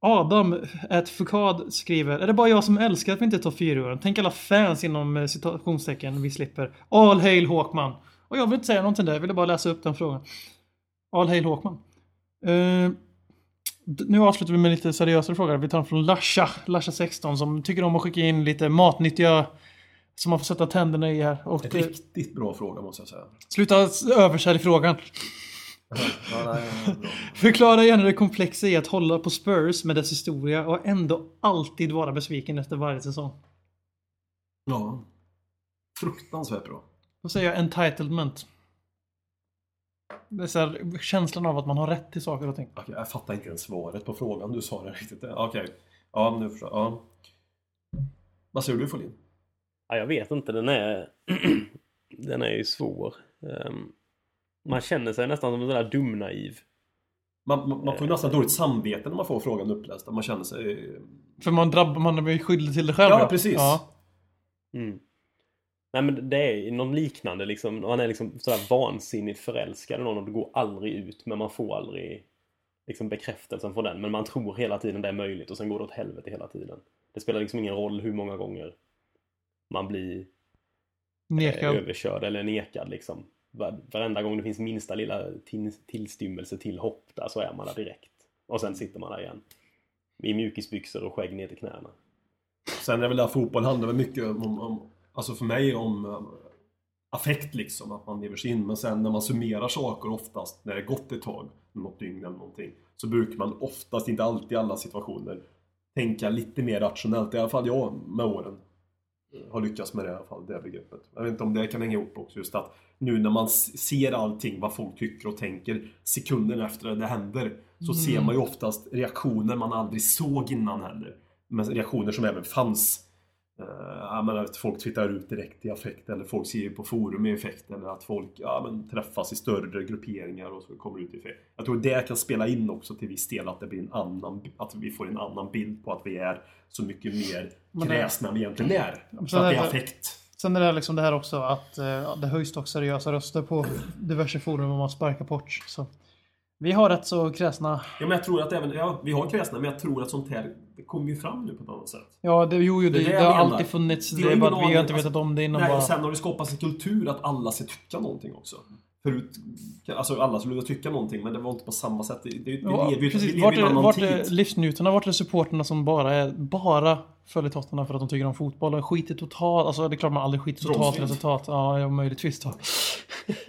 Adam, ett Fukad skriver Är det bara jag som älskar att vi inte tar fyra Tänk alla fans inom eh, citationstecken vi slipper. All hail Håkman. Och jag vill inte säga någonting där, jag ville bara läsa upp den frågan. All hail Håkman. Eh, d- nu avslutar vi med lite seriösare frågor. Vi tar den från Lasha, Lasha 16 som tycker om att skicka in lite matnyttiga som man får sätta tänderna i här. Och Ett eh, riktigt bra fråga måste jag säga. sluta översälj frågan. Ja. Förklara gärna det komplexa i att hålla på Spurs med dess historia och ändå alltid vara besviken efter varje säsong. ja. Fruktansvärt bra. Då säger jag entitlement. Det är så här, känslan av att man har rätt till saker och ting. Okej, jag fattar inte ens svaret på frågan du sa det riktigt. Okej. Ja, nu förstår jag. Ja. Vad säger du Folin? Ja, jag vet inte, den är... den är ju svår. Ehm, man känner sig nästan som en sån där dumnaiv. Man, man, man får ju nästan dåligt samvete när man får frågan uppläst. Man känner sig... För man drabbar, man blir skyldig till det själv. Ja, precis. Ja. Mm. Nej men det är någon liknande liksom. Man är liksom sådär vansinnigt förälskad i någon och det går aldrig ut men man får aldrig liksom bekräftelsen från den. Men man tror hela tiden det är möjligt och sen går det åt helvete hela tiden. Det spelar liksom ingen roll hur många gånger man blir eh, Nekad. överkörd eller nekad liksom. Varenda gång det finns minsta lilla tillstymmelse till hopp där så är man där direkt. Och sen sitter man där igen. I mjukisbyxor och skägg ner till knäna. Sen är det väl där fotboll handlar väl mycket om, om alltså för mig om eh, affekt liksom, att man lever sig in. Men sen när man summerar saker oftast, när det gått ett tag, något dygn eller någonting, så brukar man oftast, inte alltid i alla situationer, tänka lite mer rationellt. I alla fall jag med åren har lyckats med det i alla fall, det begreppet. Jag vet inte om det kan hänga ihop också, just att nu när man ser allting, vad folk tycker och tänker, sekunden efter det händer, så ser man ju oftast reaktioner man aldrig såg innan heller. Men reaktioner som även fanns. Uh, jag menar att folk twittrar ut direkt i affekt eller folk ser på forum i effekt eller att folk ja, men, träffas i större grupperingar och så kommer ut i effekt. Jag tror det kan spela in också till viss del att det blir en annan, att vi får en annan bild på att vi är så mycket mer kräsna än vi egentligen är. Så att det är affekt. Sen är det liksom det här också att eh, det höjs dock seriösa röster på diverse forum om man sparkar Porch. Så vi har rätt så kräsna. Ja, men jag tror att även, ja, vi har kräsna, men jag tror att sånt här det kommer ju fram nu på ett annat sätt. Ja, det, jo, jo, det, Det det det, har alltid funnits. Det har är bara att vi har inte vetat om det innan Nej, bara. sen har det skapats en kultur att alla ska tycka någonting också. Förut, alltså alla skulle tycka någonting, men det var inte på samma sätt. Det, det, Ja, lever ju vi precis. lever Vart är, annan vart tid. är livsnjutarna? Vart är supporterna som bara är bara följer Tottenham för att de tycker om fotboll och skiter totalt? Alltså det är klart man aldrig skiter totalt i resultat. Ja, ja, möjligtvis då.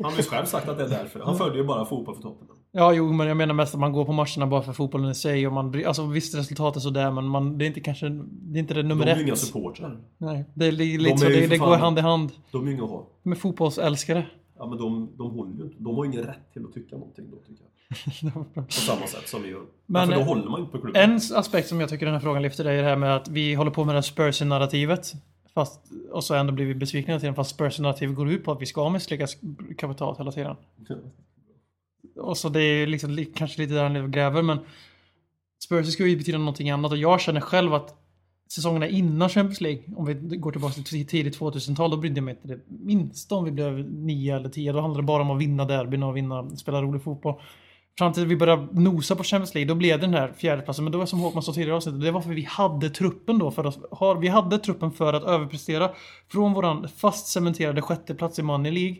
Han har ju själv sagt att det är därför. Han följer ju bara fotboll för Tottenham. Ja, jo, men jag menar mest att man går på matcherna bara för fotbollen i sig och man Alltså visst resultatet sådär, men man, det är inte kanske, det är inte det De nummer är ju inga ett. supportrar. Nej, det är li- De lite så, är ju det, det går hand i hand. De är ju inga ha. Med fotbollsälskare. Ja, men de, de håller ju inte. De har ingen rätt till att tycka någonting då, tycker jag. På samma sätt som vi gör. Men, för då eh, håller man inte på klubben. En aspekt som jag tycker den här frågan lyfter är det här med att vi håller på med det här Spurs-narrativet. Fast, och så ändå blir vi besvikna hela tiden fast Spurs-narrativet går ut på att vi ska misslyckas kapitalt hela tiden. Och så det är liksom li- kanske lite där han lever och gräver men Spurs ska ju betyda någonting annat och jag känner själv att säsongerna innan Champions League, om vi går tillbaka till tidigt 2000-tal, då brydde jag mig inte det minsta om vi blev 9 eller 10. Då handlade det bara om att vinna derbyn och vinna, spela rolig fotboll. Fram till vi började nosa på Champions League, då blev det den här fjärdeplatsen. Men då var det som Håkman sa tidigare i avsnittet, det var för vi hade truppen då för att, vi hade truppen för att överprestera från våran fast cementerade sjätteplats i Money League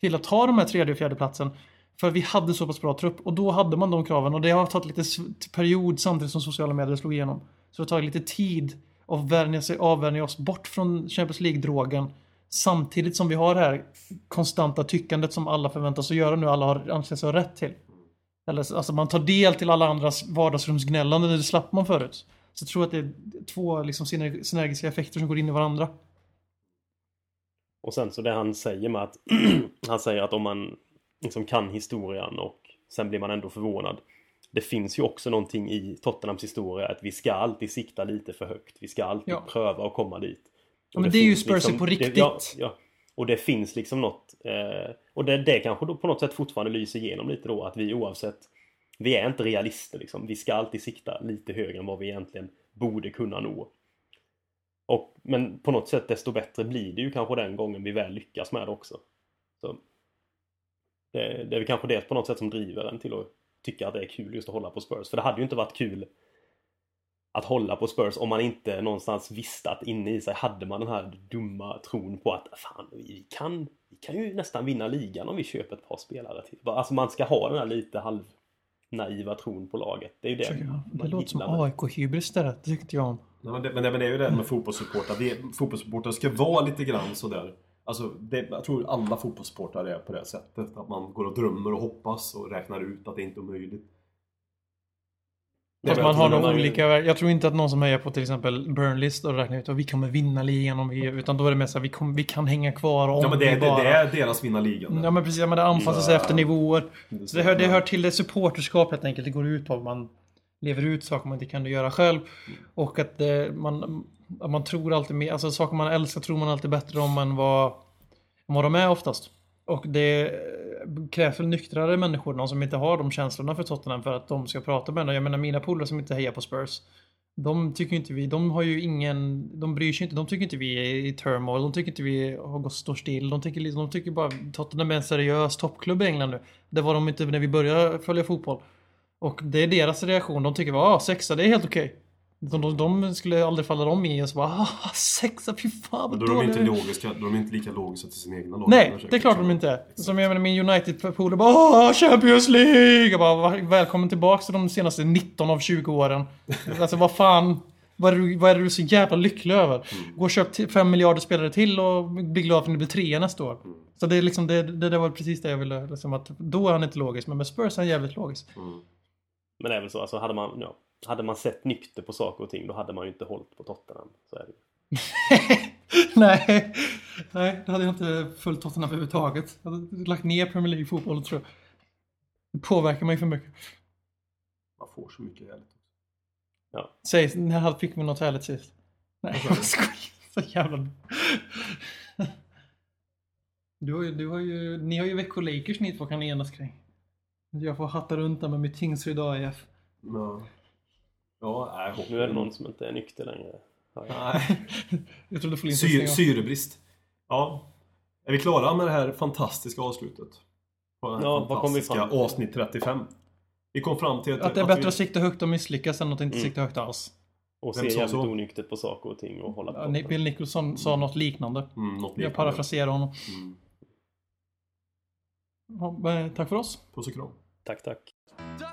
till att ta de här tredje och fjärdeplatsen. platsen för vi hade så pass bra trupp och då hade man de kraven och det har tagit lite period samtidigt som sociala medier slog igenom. Så det har tagit lite tid att vänja sig, avvänja oss bort från Champions League-drogen. Samtidigt som vi har det här konstanta tyckandet som alla förväntas att göra nu, alla har anser sig ha rätt till. Eller alltså man tar del till alla andras vardagsrumsgnällande, det slapp man förut. Så jag tror att det är två liksom synergiska effekter som går in i varandra. Och sen så det han säger med att han säger att om man liksom kan historien och sen blir man ändå förvånad. Det finns ju också någonting i Tottenhams historia att vi ska alltid sikta lite för högt. Vi ska alltid Ja. pröva att komma dit. Ja, men det är ju finns Spurs på det- riktigt. ja, ja. Och det finns liksom något eh, Och det, det kanske då på något sätt fortfarande lyser igenom lite då att vi oavsett Vi är inte realister liksom. Vi ska alltid sikta lite högre än vad vi egentligen borde kunna nå. Och, men på något sätt desto bättre blir det ju kanske den gången vi väl lyckas med det också. Så det, det är väl kanske det på något sätt som driver en till att tycka att det är kul just att hålla på Spurs. För det hade ju inte varit kul att hålla på Spurs om man inte någonstans visste att inne i sig hade man den här dumma tron på att fan, vi kan, vi kan ju nästan vinna ligan om vi köper ett par spelare till. Alltså man ska ha den här lite halv naiva tron på laget. Det är ju det Det man låter som AIK-hybris det där. Det tyckte jag om. Men, det, men, det, men det är ju det med fotbollssupportrar. Vi- Fotbollssupportrar ska vara lite grann sådär. Alltså, det, jag tror alla fotbollssupportrar är på det sättet. Att man går och drömmer och hoppas och räknar ut att det inte är möjligt. Det väl man att har man- nog olika... Jag tror inte att någon som hejar på till exempel Burnley står och räknar ut att vi kommer vinna ligan om vi... Utan då är det så här, vi, kommer, vi kan hänga kvar om Ja men det, vi det, bara... det är deras vinna ligan. Ja men precis, men det anpassar sig Ja. efter nivåer. Det Så det hör, det hör till det supporterskap helt enkelt. Det går ut på att man lever ut saker man inte kan göra själv. Och att det, man, att man tror alltid mer, alltså saker man älskar tror man alltid bättre om än vad, än vad de är oftast. Och det krävs väl nyktrare människor, någon som inte har de känslorna för Tottenham för att de ska prata med dem. Jag menar mina polare som inte hejar på Spurs. De tycker inte vi, de har ju ingen, de bryr sig inte, de tycker inte vi är i turmoil, de tycker inte vi har gått står still, de tycker, liksom- de tycker bara Tottenham är en seriös toppklubb i England nu. Det var de inte när vi började följa fotboll. Och det är deras reaktion, de tycker bara ah, sexa, det är helt okej. De, de, de skulle aldrig falla dem i och så bara ah, sexa, fy fan Men vad då är de inte logiska, då är de inte lika logiska till sina egna lag. Nej, det är klart de inte är. Som jag menar min United-polare bara Åh, Champions League! Jag bara "Va- välkommen tillbaks till de senaste 19 av 20 åren. Alltså vad fan. Vad är, du, vad är du så jävla lycklig över? Gå och köp 5 miljarder spelare till och bli glad för att ni blir trea nästa år. Så det är liksom, det, det, det var precis det jag ville, liksom att då är han inte logisk. Men med Spurs är han jävligt logisk. Men det är väl så, alltså hade man, ja, hade man sett nykter på saker och ting då hade man ju inte hållit på Tottenham. Så är det. nej, nej, det hade jag inte följt Tottenham överhuvudtaget. Jag hade lagt ner Premier League-fotbollen tror jag. Det påverkar mig för mycket. Man får så mycket härligt. Säg, när fick vi något härligt sist? Nej, jag skojar. Så jävla... Du har ju, du har ju, ni har ju Växjö Lakers ni två kan enas kring. Jag får hatta runt där med mitt Tingsryd AIF. Ja, ja hopp. Nu är det någon som inte är nykter längre. Nej. Jag trodde Flint Sy, skulle stänga. syrebrist. Ja. Är vi klara med det här fantastiska avslutet? På det här Ja, vad kom vi fantastiska fram till? avsnitt 35. Vi kom fram till Att det är bättre vi, att sikta högt och misslyckas än att inte Mm. sikta högt alls. Och Vem se sa jävligt så? onyktert på saker och ting och hålla på. Ja, Bill Nicholson sa något liknande. Mm, något Jag liknande. parafraserar honom. Mm. Ja, tack för oss. Puss och kram. Tack, tack.